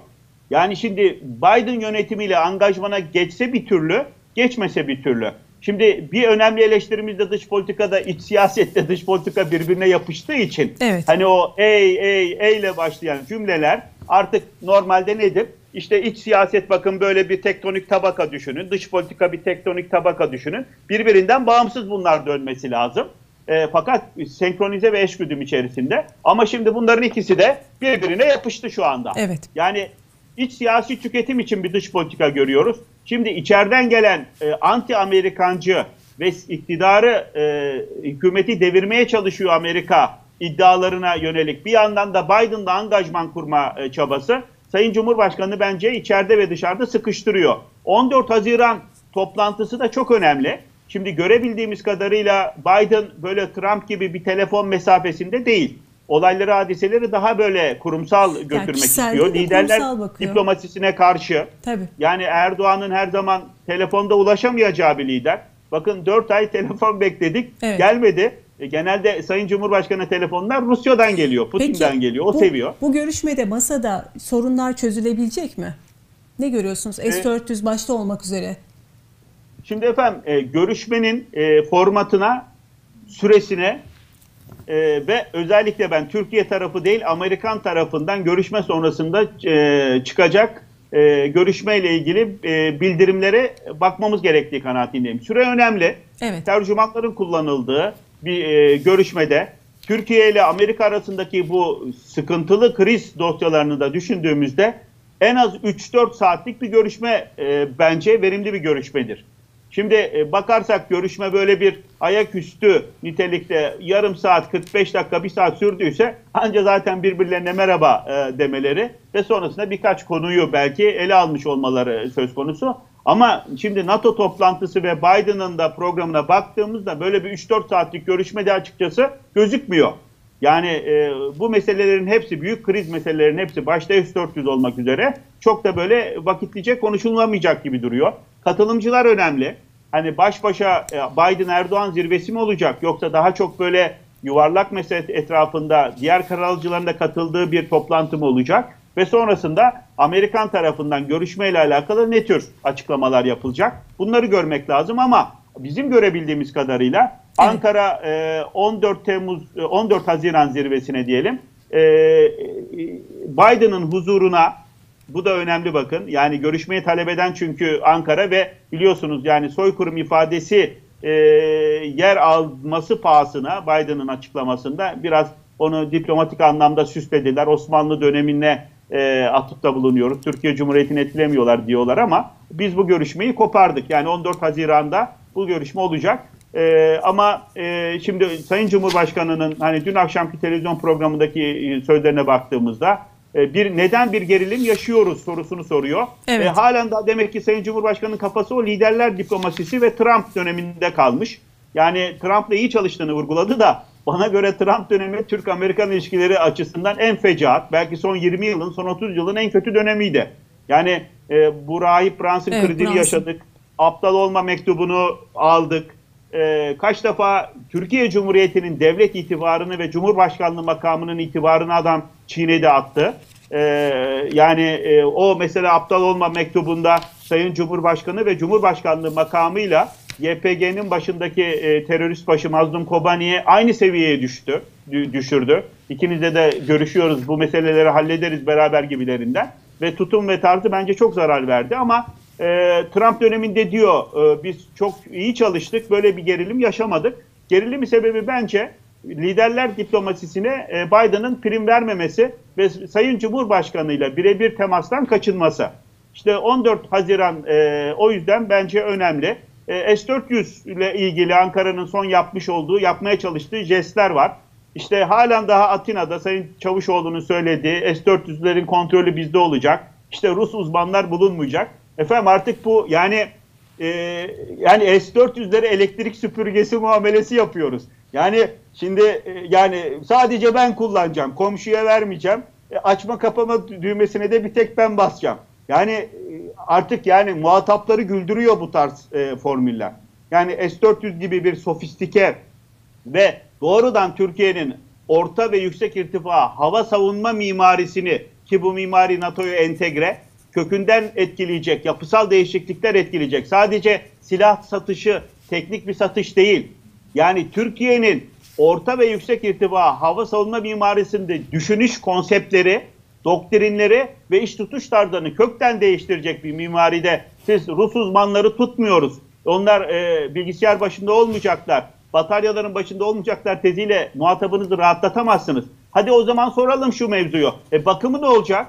Yani şimdi Biden yönetimiyle angajmana geçse bir türlü, geçmese bir türlü. Şimdi bir önemli eleştirimiz de dış politikada, iç siyasette dış politika birbirine yapıştığı için Evet. hani o ey ey ey ile başlayan cümleler artık normalde nedir? İşte iç siyaset bakın böyle bir tektonik tabaka düşünün. Dış politika bir tektonik tabaka düşünün. Birbirinden bağımsız bunlar dönmesi lazım. E, fakat senkronize ve eşgüdüm içerisinde. Ama şimdi bunların ikisi de birbirine yapıştı şu anda. Evet. Yani iç siyasi tüketim için bir dış politika görüyoruz. Şimdi içeriden gelen e, anti Amerikancı ve iktidarı e, hükümeti devirmeye çalışıyor Amerika iddialarına yönelik bir yandan da Biden'da angajman kurma e, çabası Sayın Cumhurbaşkanı bence içeride ve dışarıda sıkıştırıyor. 14 Haziran toplantısı da çok önemli. Şimdi görebildiğimiz kadarıyla Biden böyle Trump gibi bir telefon mesafesinde değil. Olayları, hadiseleri daha böyle kurumsal götürmek kişisel istiyor. Liderler bakıyor. diplomasisine karşı. Tabii. Yani Erdoğan'ın her zaman telefonda ulaşamayacağı bir lider. Bakın 4 ay telefon bekledik. Evet. Gelmedi. E, genelde Sayın Cumhurbaşkanı telefonlar Rusya'dan geliyor, Putin'den geliyor. O bu, seviyor. Bu görüşmede masada sorunlar çözülebilecek mi? Ne görüyorsunuz? S-400 başta olmak üzere. Şimdi efendim e, görüşmenin e, formatına, süresine e, ve özellikle ben Türkiye tarafı değil Amerikan tarafından görüşme sonrasında e, çıkacak e, görüşmeyle ilgili e, bildirimlere bakmamız gerektiği kanaatindeyim. Süre önemli. Evet. Tercümanların kullanıldığı bir e, görüşmede Türkiye ile Amerika arasındaki bu sıkıntılı kriz dosyalarını da düşündüğümüzde en az 3-4 saatlik bir görüşme e, bence verimli bir görüşmedir. Şimdi e, bakarsak görüşme böyle bir ayaküstü nitelikte yarım saat, 45 dakika, bir saat sürdüyse anca zaten birbirlerine merhaba e, demeleri ve sonrasında birkaç konuyu belki ele almış olmaları söz konusu. Ama şimdi NATO toplantısı ve Biden'ın da programına baktığımızda böyle bir 3-4 saatlik görüşmede açıkçası gözükmüyor. Yani e, bu meselelerin hepsi, büyük kriz meselelerin hepsi başta S-400 olmak üzere çok da böyle vakitlice konuşulmamayacak gibi duruyor. Katılımcılar önemli. Hani baş başa e, Biden-Erdoğan zirvesi mi olacak yoksa daha çok böyle yuvarlak mesele etrafında diğer kararlıcıların da katıldığı bir toplantı mı olacak? Ve sonrasında Amerikan tarafından görüşmeyle alakalı ne tür açıklamalar yapılacak? Bunları görmek lazım ama bizim görebildiğimiz kadarıyla. Ankara e, 14 Temmuz e, 14 Haziran zirvesine diyelim. e, Biden'ın huzuruna bu da önemli bakın. Yani görüşmeyi talep eden çünkü Ankara ve biliyorsunuz yani soykırım ifadesi e, yer alması pahasına Biden'ın açıklamasında biraz onu diplomatik anlamda süslediler. Osmanlı dönemine e, atıfta bulunuyoruz. Türkiye Cumhuriyeti'ni etkilemiyorlar diyorlar ama biz bu görüşmeyi kopardık. Yani 14 Haziran'da bu görüşme olacak. E, ama e, şimdi Sayın Cumhurbaşkanı'nın hani dün akşamki televizyon programındaki e, sözlerine baktığımızda e, bir neden bir gerilim yaşıyoruz sorusunu soruyor. Evet. E, halen daha demek ki Sayın Cumhurbaşkanı'nın kafası o liderler diplomasisi ve Trump döneminde kalmış. Yani Trump'la iyi çalıştığını vurguladı da bana göre Trump dönemi Türk-Amerikan ilişkileri açısından en fecaat, belki son 20 yılın, son 30 yılın en kötü dönemiydi. Yani e, bu rahip Brunson Evet, krizini yaşadık. Aptal olma mektubunu aldık. E, kaç defa Türkiye Cumhuriyeti'nin devlet itibarını ve Cumhurbaşkanlığı makamının itibarını adam çiğnedi attı. E, yani e, o mesela aptal olma mektubunda Sayın Cumhurbaşkanı ve Cumhurbaşkanlığı makamıyla YPG'nin başındaki e, terörist başı Mazlum Kobani'ye aynı seviyeye düştü, dü- düşürdü. İkinizle de görüşüyoruz, bu meseleleri hallederiz beraber gibilerinden. Ve tutum ve tarzı bence çok zarar verdi ama e, Trump döneminde diyor e, biz çok iyi çalıştık, böyle bir gerilim yaşamadık. Gerilimin sebebi bence liderler diplomasisine e, Biden'ın prim vermemesi ve Sayın Cumhurbaşkanı ile birebir temastan kaçınması. İşte 14 Haziran e, o yüzden bence önemli. E, S-400 ile ilgili Ankara'nın son yapmış olduğu, yapmaya çalıştığı jestler var. İşte halen daha Atina'da Sayın Çavuşoğlu'nun söylediği S-400'lerin kontrolü bizde olacak. İşte Rus uzmanlar bulunmayacak. Efendim artık bu yani e, yani S-400'lere elektrik süpürgesi muamelesi yapıyoruz. Yani şimdi e, yani sadece ben kullanacağım, komşuya vermeyeceğim. E, açma kapama düğmesine de bir tek ben basacağım. Yani e, artık yani muhatapları güldürüyor bu tarz e, formüller. yani S-400 gibi bir sofistike ve doğrudan Türkiye'nin orta ve yüksek irtifa hava savunma mimarisini ki bu mimari NATO'ya entegre kökünden etkileyecek, yapısal değişiklikler etkileyecek. Sadece silah satışı teknik bir satış değil. Yani Türkiye'nin orta ve yüksek irtifa hava savunma mimarisinde düşünüş konseptleri, doktrinleri ve iş tutuş tarzlarını kökten değiştirecek bir mimaride siz Rus uzmanları tutmuyoruz. Onlar e, bilgisayar başında olmayacaklar. Bataryaların başında olmayacaklar teziyle muhatabınızı rahatlatamazsınız. Hadi o zaman soralım şu mevzuyu. E, bakımı ne olacak?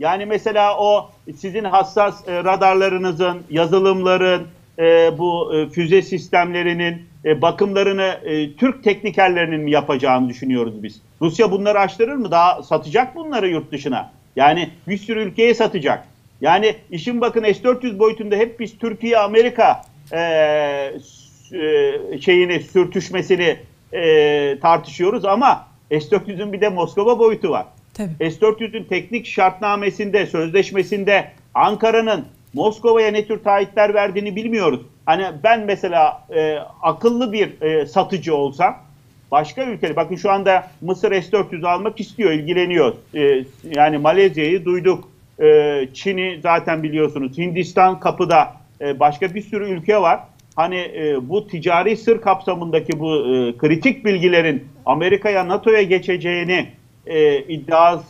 Yani mesela o sizin hassas e, radarlarınızın, yazılımların, e, bu e, füze sistemlerinin e, bakımlarını e, Türk teknikerlerinin mi yapacağını düşünüyoruz biz. Rusya bunları açtırır mı? Daha satacak bunları yurt dışına. Yani bir sürü ülkeye satacak. Yani işin bakın S-400 boyutunda hep biz Türkiye, Amerika e, e, şeyini, sürtüşmesini e, tartışıyoruz ama S-400'ün bir de Moskova boyutu var. S-400'ün teknik şartnamesinde, sözleşmesinde Ankara'nın Moskova'ya ne tür taahhütler verdiğini bilmiyoruz. Hani ben mesela e, akıllı bir e, satıcı olsam başka ülkeler, bakın şu anda Mısır S-400 almak istiyor, ilgileniyor. E, yani Malezya'yı duyduk, e, Çin'i zaten biliyorsunuz, Hindistan kapıda, e, başka bir sürü ülke var. Hani e, bu ticari sır kapsamındaki bu e, kritik bilgilerin Amerika'ya, NATO'ya geçeceğini e, iddia,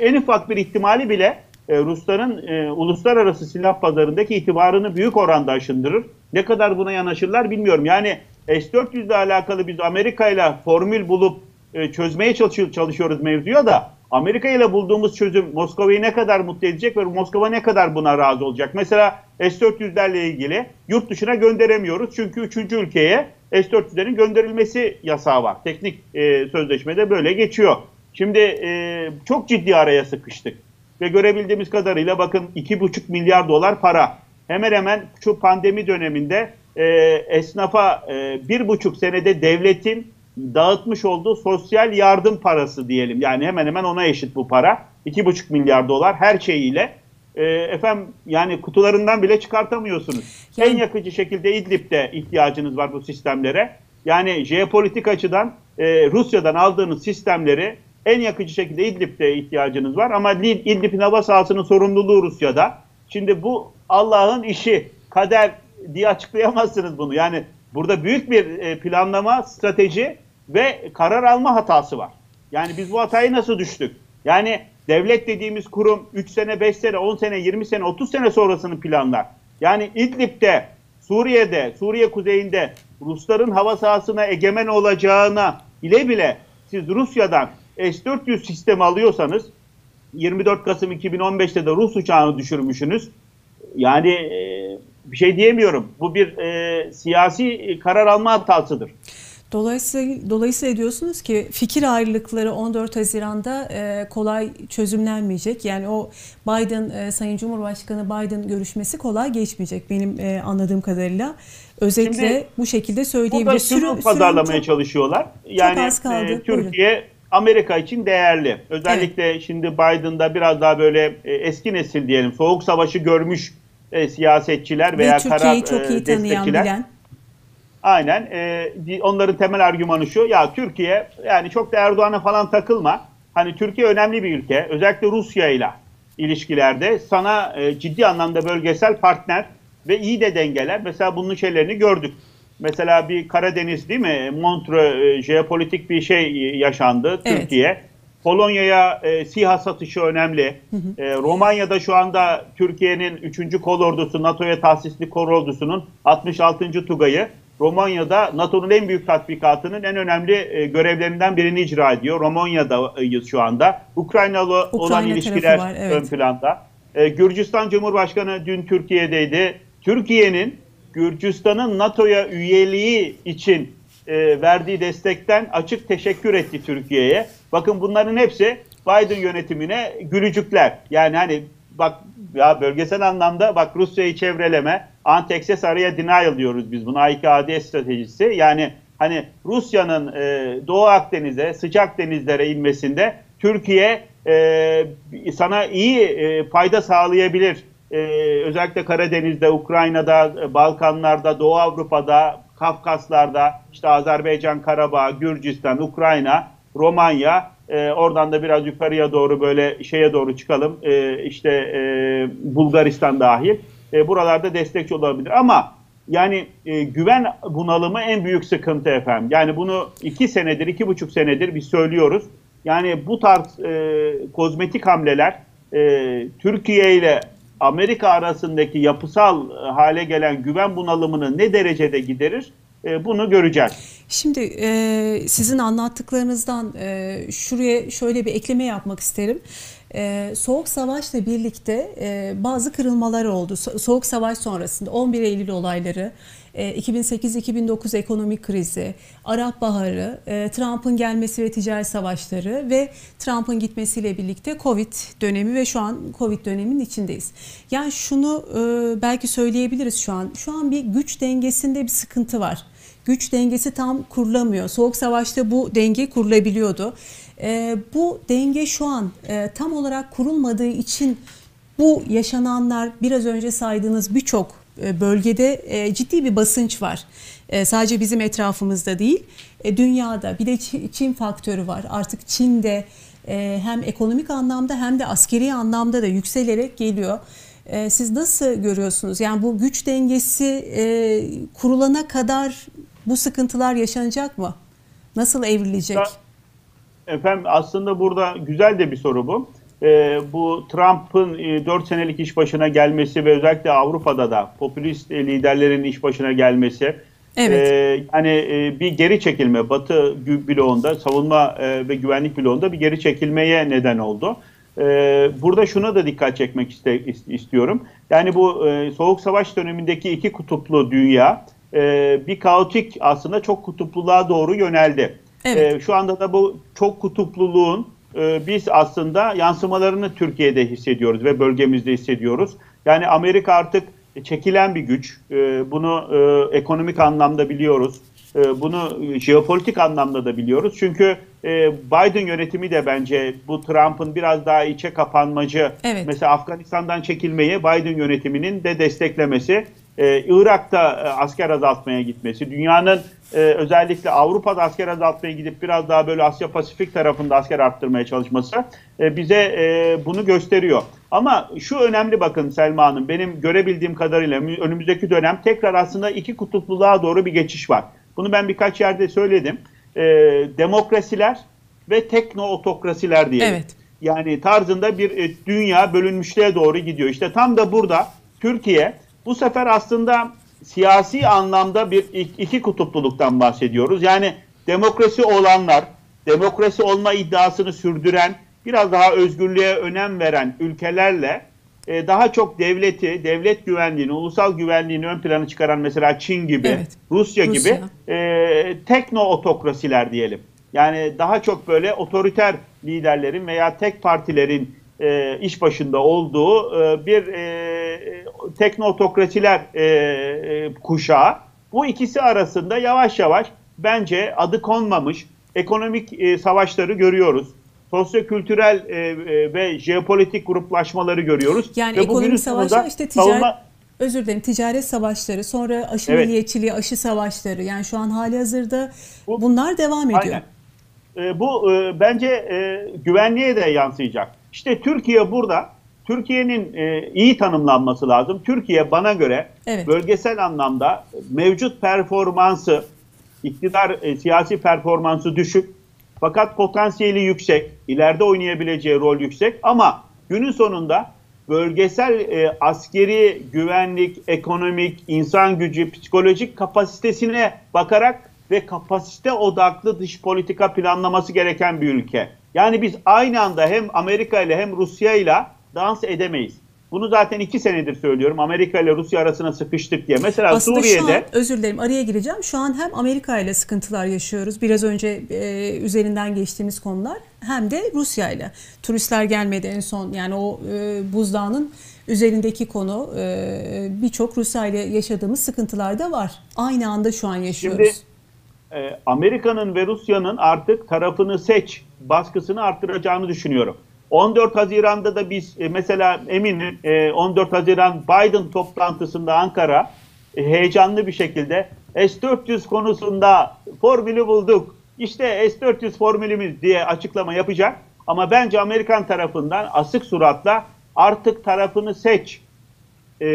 en ufak bir ihtimali bile e, Rusların e, uluslararası silah pazarındaki itibarını büyük oranda aşındırır. Ne kadar buna yanaşırlar bilmiyorum. Yani S-400 ile alakalı biz Amerika ile formül bulup e, çözmeye çalışıyoruz mevzuya da Amerika ile bulduğumuz çözüm Moskova'yı ne kadar mutlu edecek ve Moskova ne kadar buna razı olacak? Mesela S-400'lerle ilgili yurt dışına gönderemiyoruz. Çünkü üçüncü ülkeye S-400'lerin gönderilmesi yasağı var. Teknik e, sözleşmede böyle geçiyor. Şimdi e, çok ciddi araya sıkıştık ve görebildiğimiz kadarıyla bakın 2,5 milyar dolar para. Hemen hemen şu pandemi döneminde e, esnafa e, bir buçuk senede devletin dağıtmış olduğu sosyal yardım parası diyelim. Yani hemen hemen ona eşit bu para. 2,5 milyar dolar her şeyiyle. E, efendim yani kutularından bile çıkartamıyorsunuz. Yani... En yakıcı şekilde İdlib'de ihtiyacınız var bu sistemlere. Yani jeopolitik açıdan e, Rusya'dan aldığınız sistemleri en yakıcı şekilde İdlib'de ihtiyacınız var ama İdlib'in hava sahasının sorumluluğu Rusya'da. Şimdi bu Allah'ın işi, kader diye açıklayamazsınız bunu. Yani burada büyük bir e, planlama, strateji ve karar alma hatası var. Yani biz bu hatayı nasıl düştük? Yani devlet dediğimiz kurum 3 sene, 5 sene, 10 sene, 20 sene, 30 sene sonrasını planlar. Yani İdlib'de, Suriye'de, Suriye kuzeyinde Rusların hava sahasına egemen olacağına ile bile siz Rusya'dan S-400 sistemi alıyorsanız 24 Kasım 2015'te de Rus uçağını düşürmüşsünüz. Yani e, bir şey diyemiyorum. Bu bir e, siyasi karar alma hatasıdır. Dolayısıyla, dolayısıyla diyorsunuz ki fikir ayrılıkları 14 Haziran'da e, kolay çözümlenmeyecek. Yani o Biden, e, Sayın Cumhurbaşkanı Biden görüşmesi kolay geçmeyecek benim e, anladığım kadarıyla. Özetle Şimdi, bu şekilde söyleyebiliriz. Burada şunu pazarlamaya çok, çalışıyorlar. Yani çok az kaldı. E, Türkiye Buyurun. Amerika için değerli. Özellikle evet. şimdi Biden'da biraz daha böyle e, eski nesil diyelim, soğuk savaşı görmüş e, siyasetçiler veya Ve karar çok iyi e, destekçiler. Bilen. Aynen. E, onların temel argümanı şu. Ya Türkiye yani çok da Erdoğan'a falan takılma. Hani Türkiye önemli bir ülke. Özellikle Rusya ile ilişkilerde sana e, ciddi anlamda bölgesel partner ve iyi de dengeler. Mesela bunun şeylerini gördük. Mesela bir Karadeniz değil mi? Montreux e, jeopolitik bir şey yaşandı evet. Türkiye. Polonya'ya e, SİHA satışı önemli. Hı hı. E, Romanya'da şu anda Türkiye'nin 3. kol ordusu, NATO'ya tahsisli kol ordusunun 66. Tugay'ı Romanya'da NATO'nun en büyük tatbikatının en önemli e, görevlerinden birini icra ediyor. Romanya'dayız şu anda. Ukraynalı Ukrayna olan ilişkiler var, evet. ön planda. E, Gürcistan Cumhurbaşkanı dün Türkiye'deydi. Türkiye'nin Gürcistan'ın NATO'ya üyeliği için e, verdiği destekten açık teşekkür etti Türkiye'ye. Bakın bunların hepsi Biden yönetimine gülücükler. Yani hani bak ya bölgesel anlamda bak Rusya'yı çevreleme, anti-access araya denial diyoruz biz buna AİKAD stratejisi. Yani hani Rusya'nın e, Doğu Akdeniz'e, sıcak denizlere inmesinde Türkiye e, sana iyi e, fayda sağlayabilir e, özellikle Karadeniz'de, Ukrayna'da, Balkanlar'da, Doğu Avrupa'da, Kafkaslar'da, işte Azerbaycan, Karabağ, Gürcistan, Ukrayna, Romanya, e, oradan da biraz yukarıya doğru böyle şeye doğru çıkalım, e, işte e, Bulgaristan dahil. E, buralarda destekçi olabilir ama yani e, güven bunalımı en büyük sıkıntı efendim. Yani bunu iki senedir, iki buçuk senedir biz söylüyoruz. Yani bu tarz e, kozmetik hamleler e, Türkiye ile Amerika arasındaki yapısal e, hale gelen güven bunalımını ne derecede giderir? E, bunu göreceğiz. Şimdi e, sizin anlattıklarınızdan şuraya şöyle bir ekleme yapmak isterim. Ee, Soğuk Savaş'la birlikte e, bazı kırılmalar oldu. So- Soğuk Savaş sonrasında 11 Eylül olayları, e, 2008-2009 ekonomik krizi, Arap Baharı, e, Trump'ın gelmesi ve ticaret savaşları ve Trump'ın gitmesiyle birlikte Covid dönemi ve şu an Covid döneminin içindeyiz. Yani şunu e, belki söyleyebiliriz şu an. Şu an bir güç dengesinde bir sıkıntı var güç dengesi tam kurulamıyor. Soğuk Savaş'ta bu denge kurulabiliyordu. E, bu denge şu an e, tam olarak kurulmadığı için bu yaşananlar biraz önce saydığınız birçok e, bölgede e, ciddi bir basınç var. Sadece bizim etrafımızda değil, dünyada bir de Çin faktörü var. Artık Çin'de hem ekonomik anlamda hem de askeri anlamda da yükselerek geliyor. Siz nasıl görüyorsunuz? Yani bu güç dengesi kurulana kadar bu sıkıntılar yaşanacak mı? Nasıl evrilecek? Efendim aslında burada güzel de bir soru bu. Ee, bu Trump'ın e, 4 senelik iş başına gelmesi ve özellikle Avrupa'da da popülist e, liderlerin iş başına gelmesi. Evet. E, hani e, bir geri çekilme Batı bloğunda, savunma e, ve güvenlik bloğunda bir geri çekilmeye neden oldu. E, burada şuna da dikkat çekmek iste, istiyorum. Yani bu e, Soğuk Savaş dönemindeki iki kutuplu dünya e, bir kaotik aslında çok kutupluluğa doğru yöneldi. Evet. E, şu anda da bu çok kutupluluğun e, biz aslında yansımalarını Türkiye'de hissediyoruz ve bölgemizde hissediyoruz. Yani Amerika artık çekilen bir güç. E, bunu e, ekonomik anlamda biliyoruz. E, bunu jeopolitik anlamda da biliyoruz. Çünkü e, Biden yönetimi de bence bu Trump'ın biraz daha içe kapanmacı, evet. mesela Afganistan'dan çekilmeyi Biden yönetiminin de desteklemesi e, Irak'ta e, asker azaltmaya gitmesi, dünyanın e, özellikle Avrupa'da asker azaltmaya gidip biraz daha böyle Asya Pasifik tarafında asker arttırmaya çalışması e, bize e, bunu gösteriyor. Ama şu önemli bakın Selma Hanım, benim görebildiğim kadarıyla önümüzdeki dönem tekrar aslında iki kutupluluğa doğru bir geçiş var. Bunu ben birkaç yerde söyledim. E, demokrasiler ve tekno-otokrasiler diyelim. Evet. Yani tarzında bir e, dünya bölünmüşlüğe doğru gidiyor. İşte tam da burada Türkiye bu sefer aslında siyasi anlamda bir iki kutupluluktan bahsediyoruz. Yani demokrasi olanlar, demokrasi olma iddiasını sürdüren, biraz daha özgürlüğe önem veren ülkelerle e, daha çok devleti, devlet güvenliğini, ulusal güvenliğini ön plana çıkaran mesela Çin gibi, evet, Rusya, Rusya gibi e, tekno otokrasiler diyelim. Yani daha çok böyle otoriter liderlerin veya tek partilerin e, iş başında olduğu e, bir e, teknotokrasiler e, e, kuşağı. Bu ikisi arasında yavaş yavaş bence adı konmamış ekonomik e, savaşları görüyoruz. Sosyokültürel e, e, ve jeopolitik gruplaşmaları görüyoruz. Yani ve ekonomik savaşlar işte ticaret, savunma... özür dilerim ticaret savaşları sonra aşı evet. milliyetçiliği, aşı savaşları yani şu an hali hazırda bu, bunlar devam ediyor. Aynen. E, bu e, bence e, güvenliğe de yansıyacak. İşte Türkiye burada Türkiye'nin e, iyi tanımlanması lazım. Türkiye bana göre evet. bölgesel anlamda mevcut performansı, iktidar e, siyasi performansı düşük fakat potansiyeli yüksek, ileride oynayabileceği rol yüksek ama günün sonunda bölgesel e, askeri, güvenlik, ekonomik, insan gücü, psikolojik kapasitesine bakarak ve kapasite odaklı dış politika planlaması gereken bir ülke. Yani biz aynı anda hem Amerika ile hem Rusya ile dans edemeyiz. Bunu zaten iki senedir söylüyorum. Amerika ile Rusya arasına sıkıştık diye. Mesela Aslında Suriye'de... Şu an, özür dilerim araya gireceğim. Şu an hem Amerika ile sıkıntılar yaşıyoruz. Biraz önce e, üzerinden geçtiğimiz konular. Hem de Rusya ile. Turistler gelmedi en son. Yani o e, buzdağının üzerindeki konu e, birçok Rusya ile yaşadığımız sıkıntılar da var. Aynı anda şu an yaşıyoruz. Şimdi e, Amerika'nın ve Rusya'nın artık tarafını seç baskısını arttıracağını düşünüyorum. 14 Haziran'da da biz e, mesela eminim e, 14 Haziran Biden toplantısında Ankara e, heyecanlı bir şekilde S-400 konusunda formülü bulduk. İşte S-400 formülümüz diye açıklama yapacak. Ama bence Amerikan tarafından asık suratla artık tarafını seç e,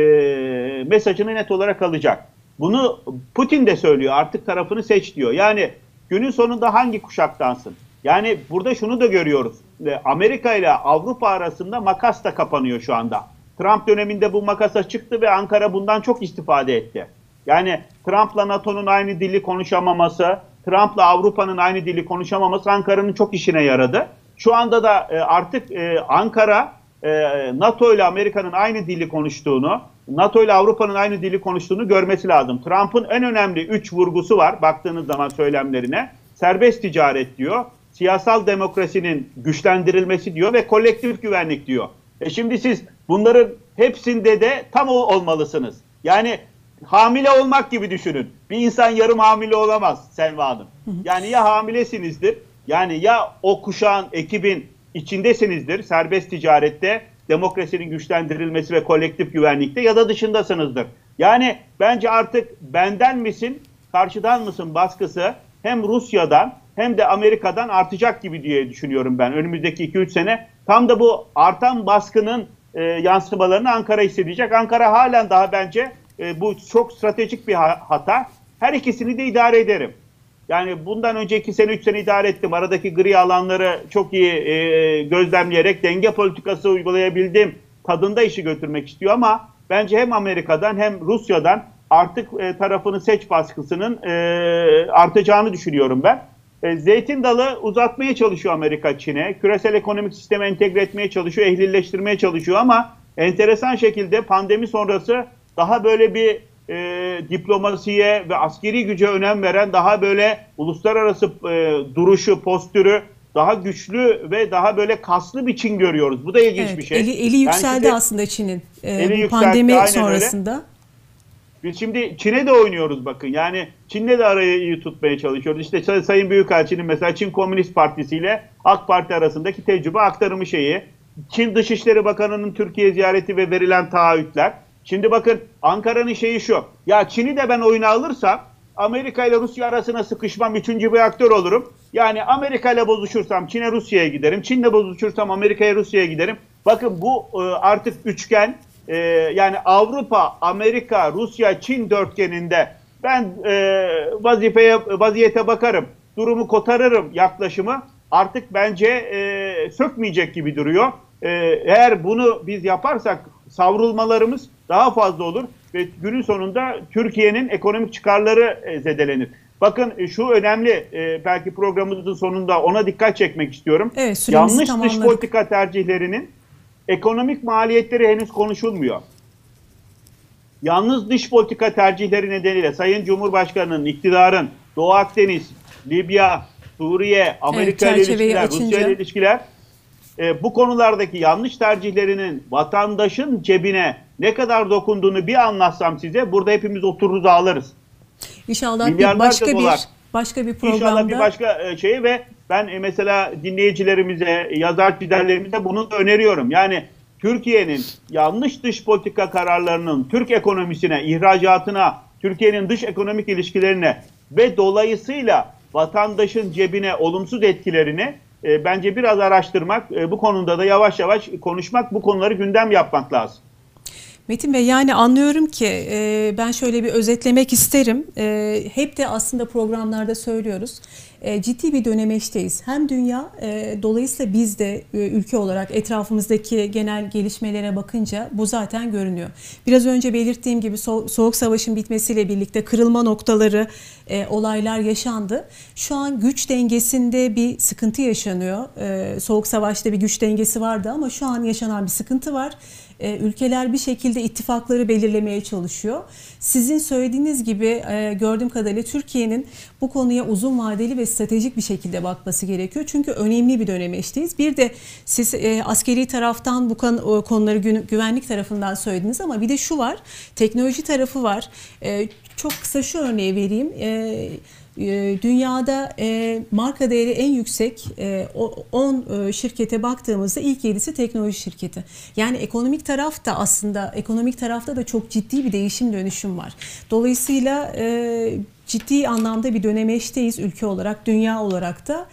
mesajını net olarak alacak. Bunu Putin de söylüyor artık tarafını seç diyor. Yani günün sonunda hangi kuşaktansın? Yani burada şunu da görüyoruz. Amerika ile Avrupa arasında makas da kapanıyor şu anda. Trump döneminde bu makasa çıktı ve Ankara bundan çok istifade etti. Yani Trump'la NATO'nun aynı dili konuşamaması, Trump'la Avrupa'nın aynı dili konuşamaması Ankara'nın çok işine yaradı. Şu anda da e, artık e, Ankara e, NATO ile Amerika'nın aynı dili konuştuğunu, NATO ile Avrupa'nın aynı dili konuştuğunu görmesi lazım. Trump'ın en önemli üç vurgusu var baktığınız zaman söylemlerine. Serbest ticaret diyor, siyasal demokrasinin güçlendirilmesi diyor ve kolektif güvenlik diyor. E şimdi siz bunların hepsinde de tam olmalısınız. Yani hamile olmak gibi düşünün. Bir insan yarım hamile olamaz Selma Hanım. Yani ya hamilesinizdir, yani ya o kuşağın, ekibin içindesinizdir serbest ticarette, demokrasinin güçlendirilmesi ve kolektif güvenlikte ya da dışındasınızdır. Yani bence artık benden misin, karşıdan mısın baskısı hem Rusya'dan hem de Amerika'dan artacak gibi diye düşünüyorum ben önümüzdeki 2-3 sene. Tam da bu artan baskının e, yansımalarını Ankara hissedecek. Ankara halen daha bence e, bu çok stratejik bir hata. Her ikisini de idare ederim. Yani bundan önceki sene 3 sene idare ettim. Aradaki gri alanları çok iyi e, gözlemleyerek denge politikası uygulayabildim. Tadında işi götürmek istiyor ama bence hem Amerika'dan hem Rusya'dan artık e, tarafını seç baskısının e, artacağını düşünüyorum ben. E, zeytin dalı uzatmaya çalışıyor Amerika Çin'e. Küresel ekonomik sisteme entegre etmeye çalışıyor, ehlilleştirmeye çalışıyor ama enteresan şekilde pandemi sonrası daha böyle bir e, diplomasiye ve askeri güce önem veren daha böyle uluslararası e, duruşu, postürü daha güçlü ve daha böyle kaslı bir Çin görüyoruz. Bu da ilginç evet, bir şey. Eli, eli yükseldi yani aslında Çin'in e, pandemi yükseldi, sonrasında. Öyle. Biz şimdi Çin'e de oynuyoruz bakın. Yani Çin'le de arayı iyi tutmaya çalışıyoruz. İşte Sayın Büyükelçinin mesela Çin Komünist Partisi ile AK Parti arasındaki tecrübe aktarımı şeyi. Çin Dışişleri Bakanı'nın Türkiye ziyareti ve verilen taahhütler. Şimdi bakın Ankara'nın şeyi şu. Ya Çin'i de ben oyuna alırsam Amerika ile Rusya arasına sıkışmam üçüncü bir aktör olurum. Yani Amerika ile bozuşursam Çin'e Rusya'ya giderim. Çin'le bozuşursam Amerika'ya Rusya'ya giderim. Bakın bu e, artık üçgen e, yani Avrupa, Amerika, Rusya, Çin dörtgeninde ben e, vazifeye vaziyete bakarım, durumu kotarırım yaklaşımı artık bence e, sökmeyecek gibi duruyor. E, eğer bunu biz yaparsak savrulmalarımız daha fazla olur ve günün sonunda Türkiye'nin ekonomik çıkarları e, zedelenir. Bakın e, şu önemli e, belki programımızın sonunda ona dikkat çekmek istiyorum. Evet, Yanlış tamamladık. dış politika tercihlerinin ekonomik maliyetleri henüz konuşulmuyor. Yalnız dış politika tercihleri nedeniyle Sayın Cumhurbaşkanı'nın, iktidarın Doğu Akdeniz, Libya, Suriye, Amerika evet, ile ilişkiler, açınca... Rusya ile ilişkiler e, bu konulardaki yanlış tercihlerinin vatandaşın cebine ne kadar dokunduğunu bir anlatsam size burada hepimiz otururuz ağlarız. İnşallah bir başka dolar. bir başka bir programda. İnşallah bir başka şey ve ben e, mesela dinleyicilerimize, yazar çizerlerimize bunu öneriyorum. Yani Türkiye'nin yanlış dış politika kararlarının Türk ekonomisine, ihracatına, Türkiye'nin dış ekonomik ilişkilerine ve dolayısıyla vatandaşın cebine olumsuz etkilerini e, bence biraz araştırmak, e, bu konuda da yavaş yavaş konuşmak, bu konuları gündem yapmak lazım. Metin Bey yani anlıyorum ki e, ben şöyle bir özetlemek isterim. E, hep de aslında programlarda söylüyoruz. E, ciddi bir dönemeçteyiz. Hem dünya e, dolayısıyla biz de e, ülke olarak etrafımızdaki genel gelişmelere bakınca bu zaten görünüyor. Biraz önce belirttiğim gibi Soğuk Savaş'ın bitmesiyle birlikte kırılma noktaları, olaylar yaşandı. Şu an güç dengesinde bir sıkıntı yaşanıyor. Soğuk Savaş'ta bir güç dengesi vardı ama şu an yaşanan bir sıkıntı var e, ülkeler bir şekilde ittifakları belirlemeye çalışıyor. Sizin söylediğiniz gibi e, gördüğüm kadarıyla Türkiye'nin bu konuya uzun vadeli ve stratejik bir şekilde bakması gerekiyor. Çünkü önemli bir dönemeçteyiz. Bir de siz e, askeri taraftan bu konuları güvenlik tarafından söylediniz ama bir de şu var, teknoloji tarafı var. çok kısa şu örneği vereyim. e, dünyada e, marka değeri en yüksek e, 10 e, şirkete baktığımızda ilk 7'si teknoloji şirketi. Yani ekonomik taraf da aslında ekonomik tarafta da çok ciddi bir değişim dönüşüm var. Dolayısıyla e, ciddi anlamda bir dönemeçteyiz ülke olarak, dünya olarak da.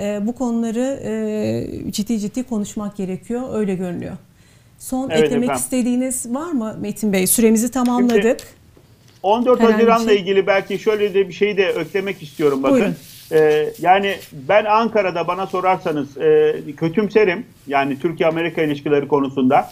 E, bu konuları e, ciddi ciddi konuşmak gerekiyor. Öyle görünüyor. Son Evet eklemek efendim. istediğiniz var mı Metin Bey? Süremizi tamamladık. 14 Herhangi Haziran'la şey. ilgili belki şöyle de bir şey de eklemek istiyorum bakın. Buyurun. Ee, yani ben Ankara'da bana sorarsanız e, kötümserim yani Türkiye-Amerika ilişkileri konusunda.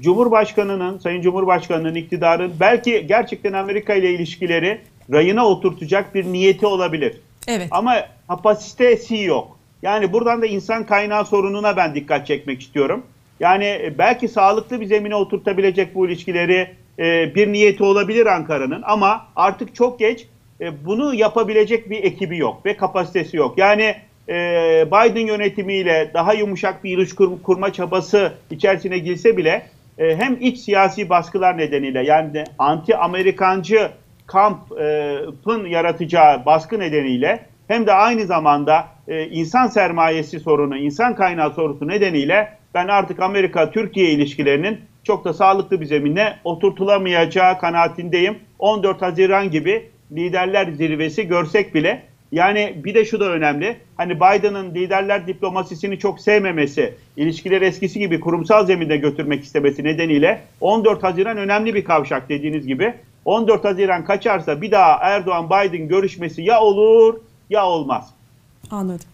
Cumhurbaşkanının, Sayın Cumhurbaşkanının iktidarın belki gerçekten Amerika ile ilişkileri rayına oturtacak bir niyeti olabilir. Evet. Ama kapasitesi yok. Yani buradan da insan kaynağı sorununa ben dikkat çekmek istiyorum. Yani belki sağlıklı bir zemine oturtabilecek bu ilişkileri e, bir niyeti olabilir Ankara'nın ama artık çok geç e, bunu yapabilecek bir ekibi yok ve kapasitesi yok. Yani e, Biden yönetimiyle daha yumuşak bir ilişki kur- kurma çabası içerisine girse bile hem iç siyasi baskılar nedeniyle yani anti-Amerikancı kampın yaratacağı baskı nedeniyle hem de aynı zamanda insan sermayesi sorunu, insan kaynağı sorusu nedeniyle ben artık Amerika-Türkiye ilişkilerinin çok da sağlıklı bir zemine oturtulamayacağı kanaatindeyim. 14 Haziran gibi liderler zirvesi görsek bile yani bir de şu da önemli. Hani Biden'ın liderler diplomasisini çok sevmemesi, ilişkileri eskisi gibi kurumsal zeminde götürmek istemesi nedeniyle 14 Haziran önemli bir kavşak dediğiniz gibi. 14 Haziran kaçarsa bir daha Erdoğan-Biden görüşmesi ya olur ya olmaz. Anladım.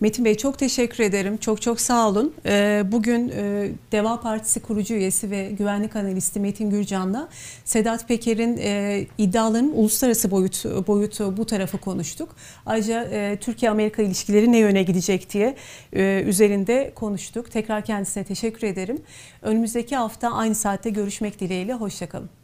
Metin Bey çok teşekkür ederim. Çok çok sağ olun. Ee, Bugün e, Deva Partisi kurucu üyesi ve güvenlik analisti Metin Gürcan'la Sedat Peker'in e, iddialarının uluslararası boyutu, boyutu bu tarafı konuştuk. Ayrıca e, Türkiye-Amerika ilişkileri ne yöne gidecek diye üzerinde konuştuk. Tekrar kendisine teşekkür ederim. Önümüzdeki hafta aynı saatte görüşmek dileğiyle. Hoşçakalın.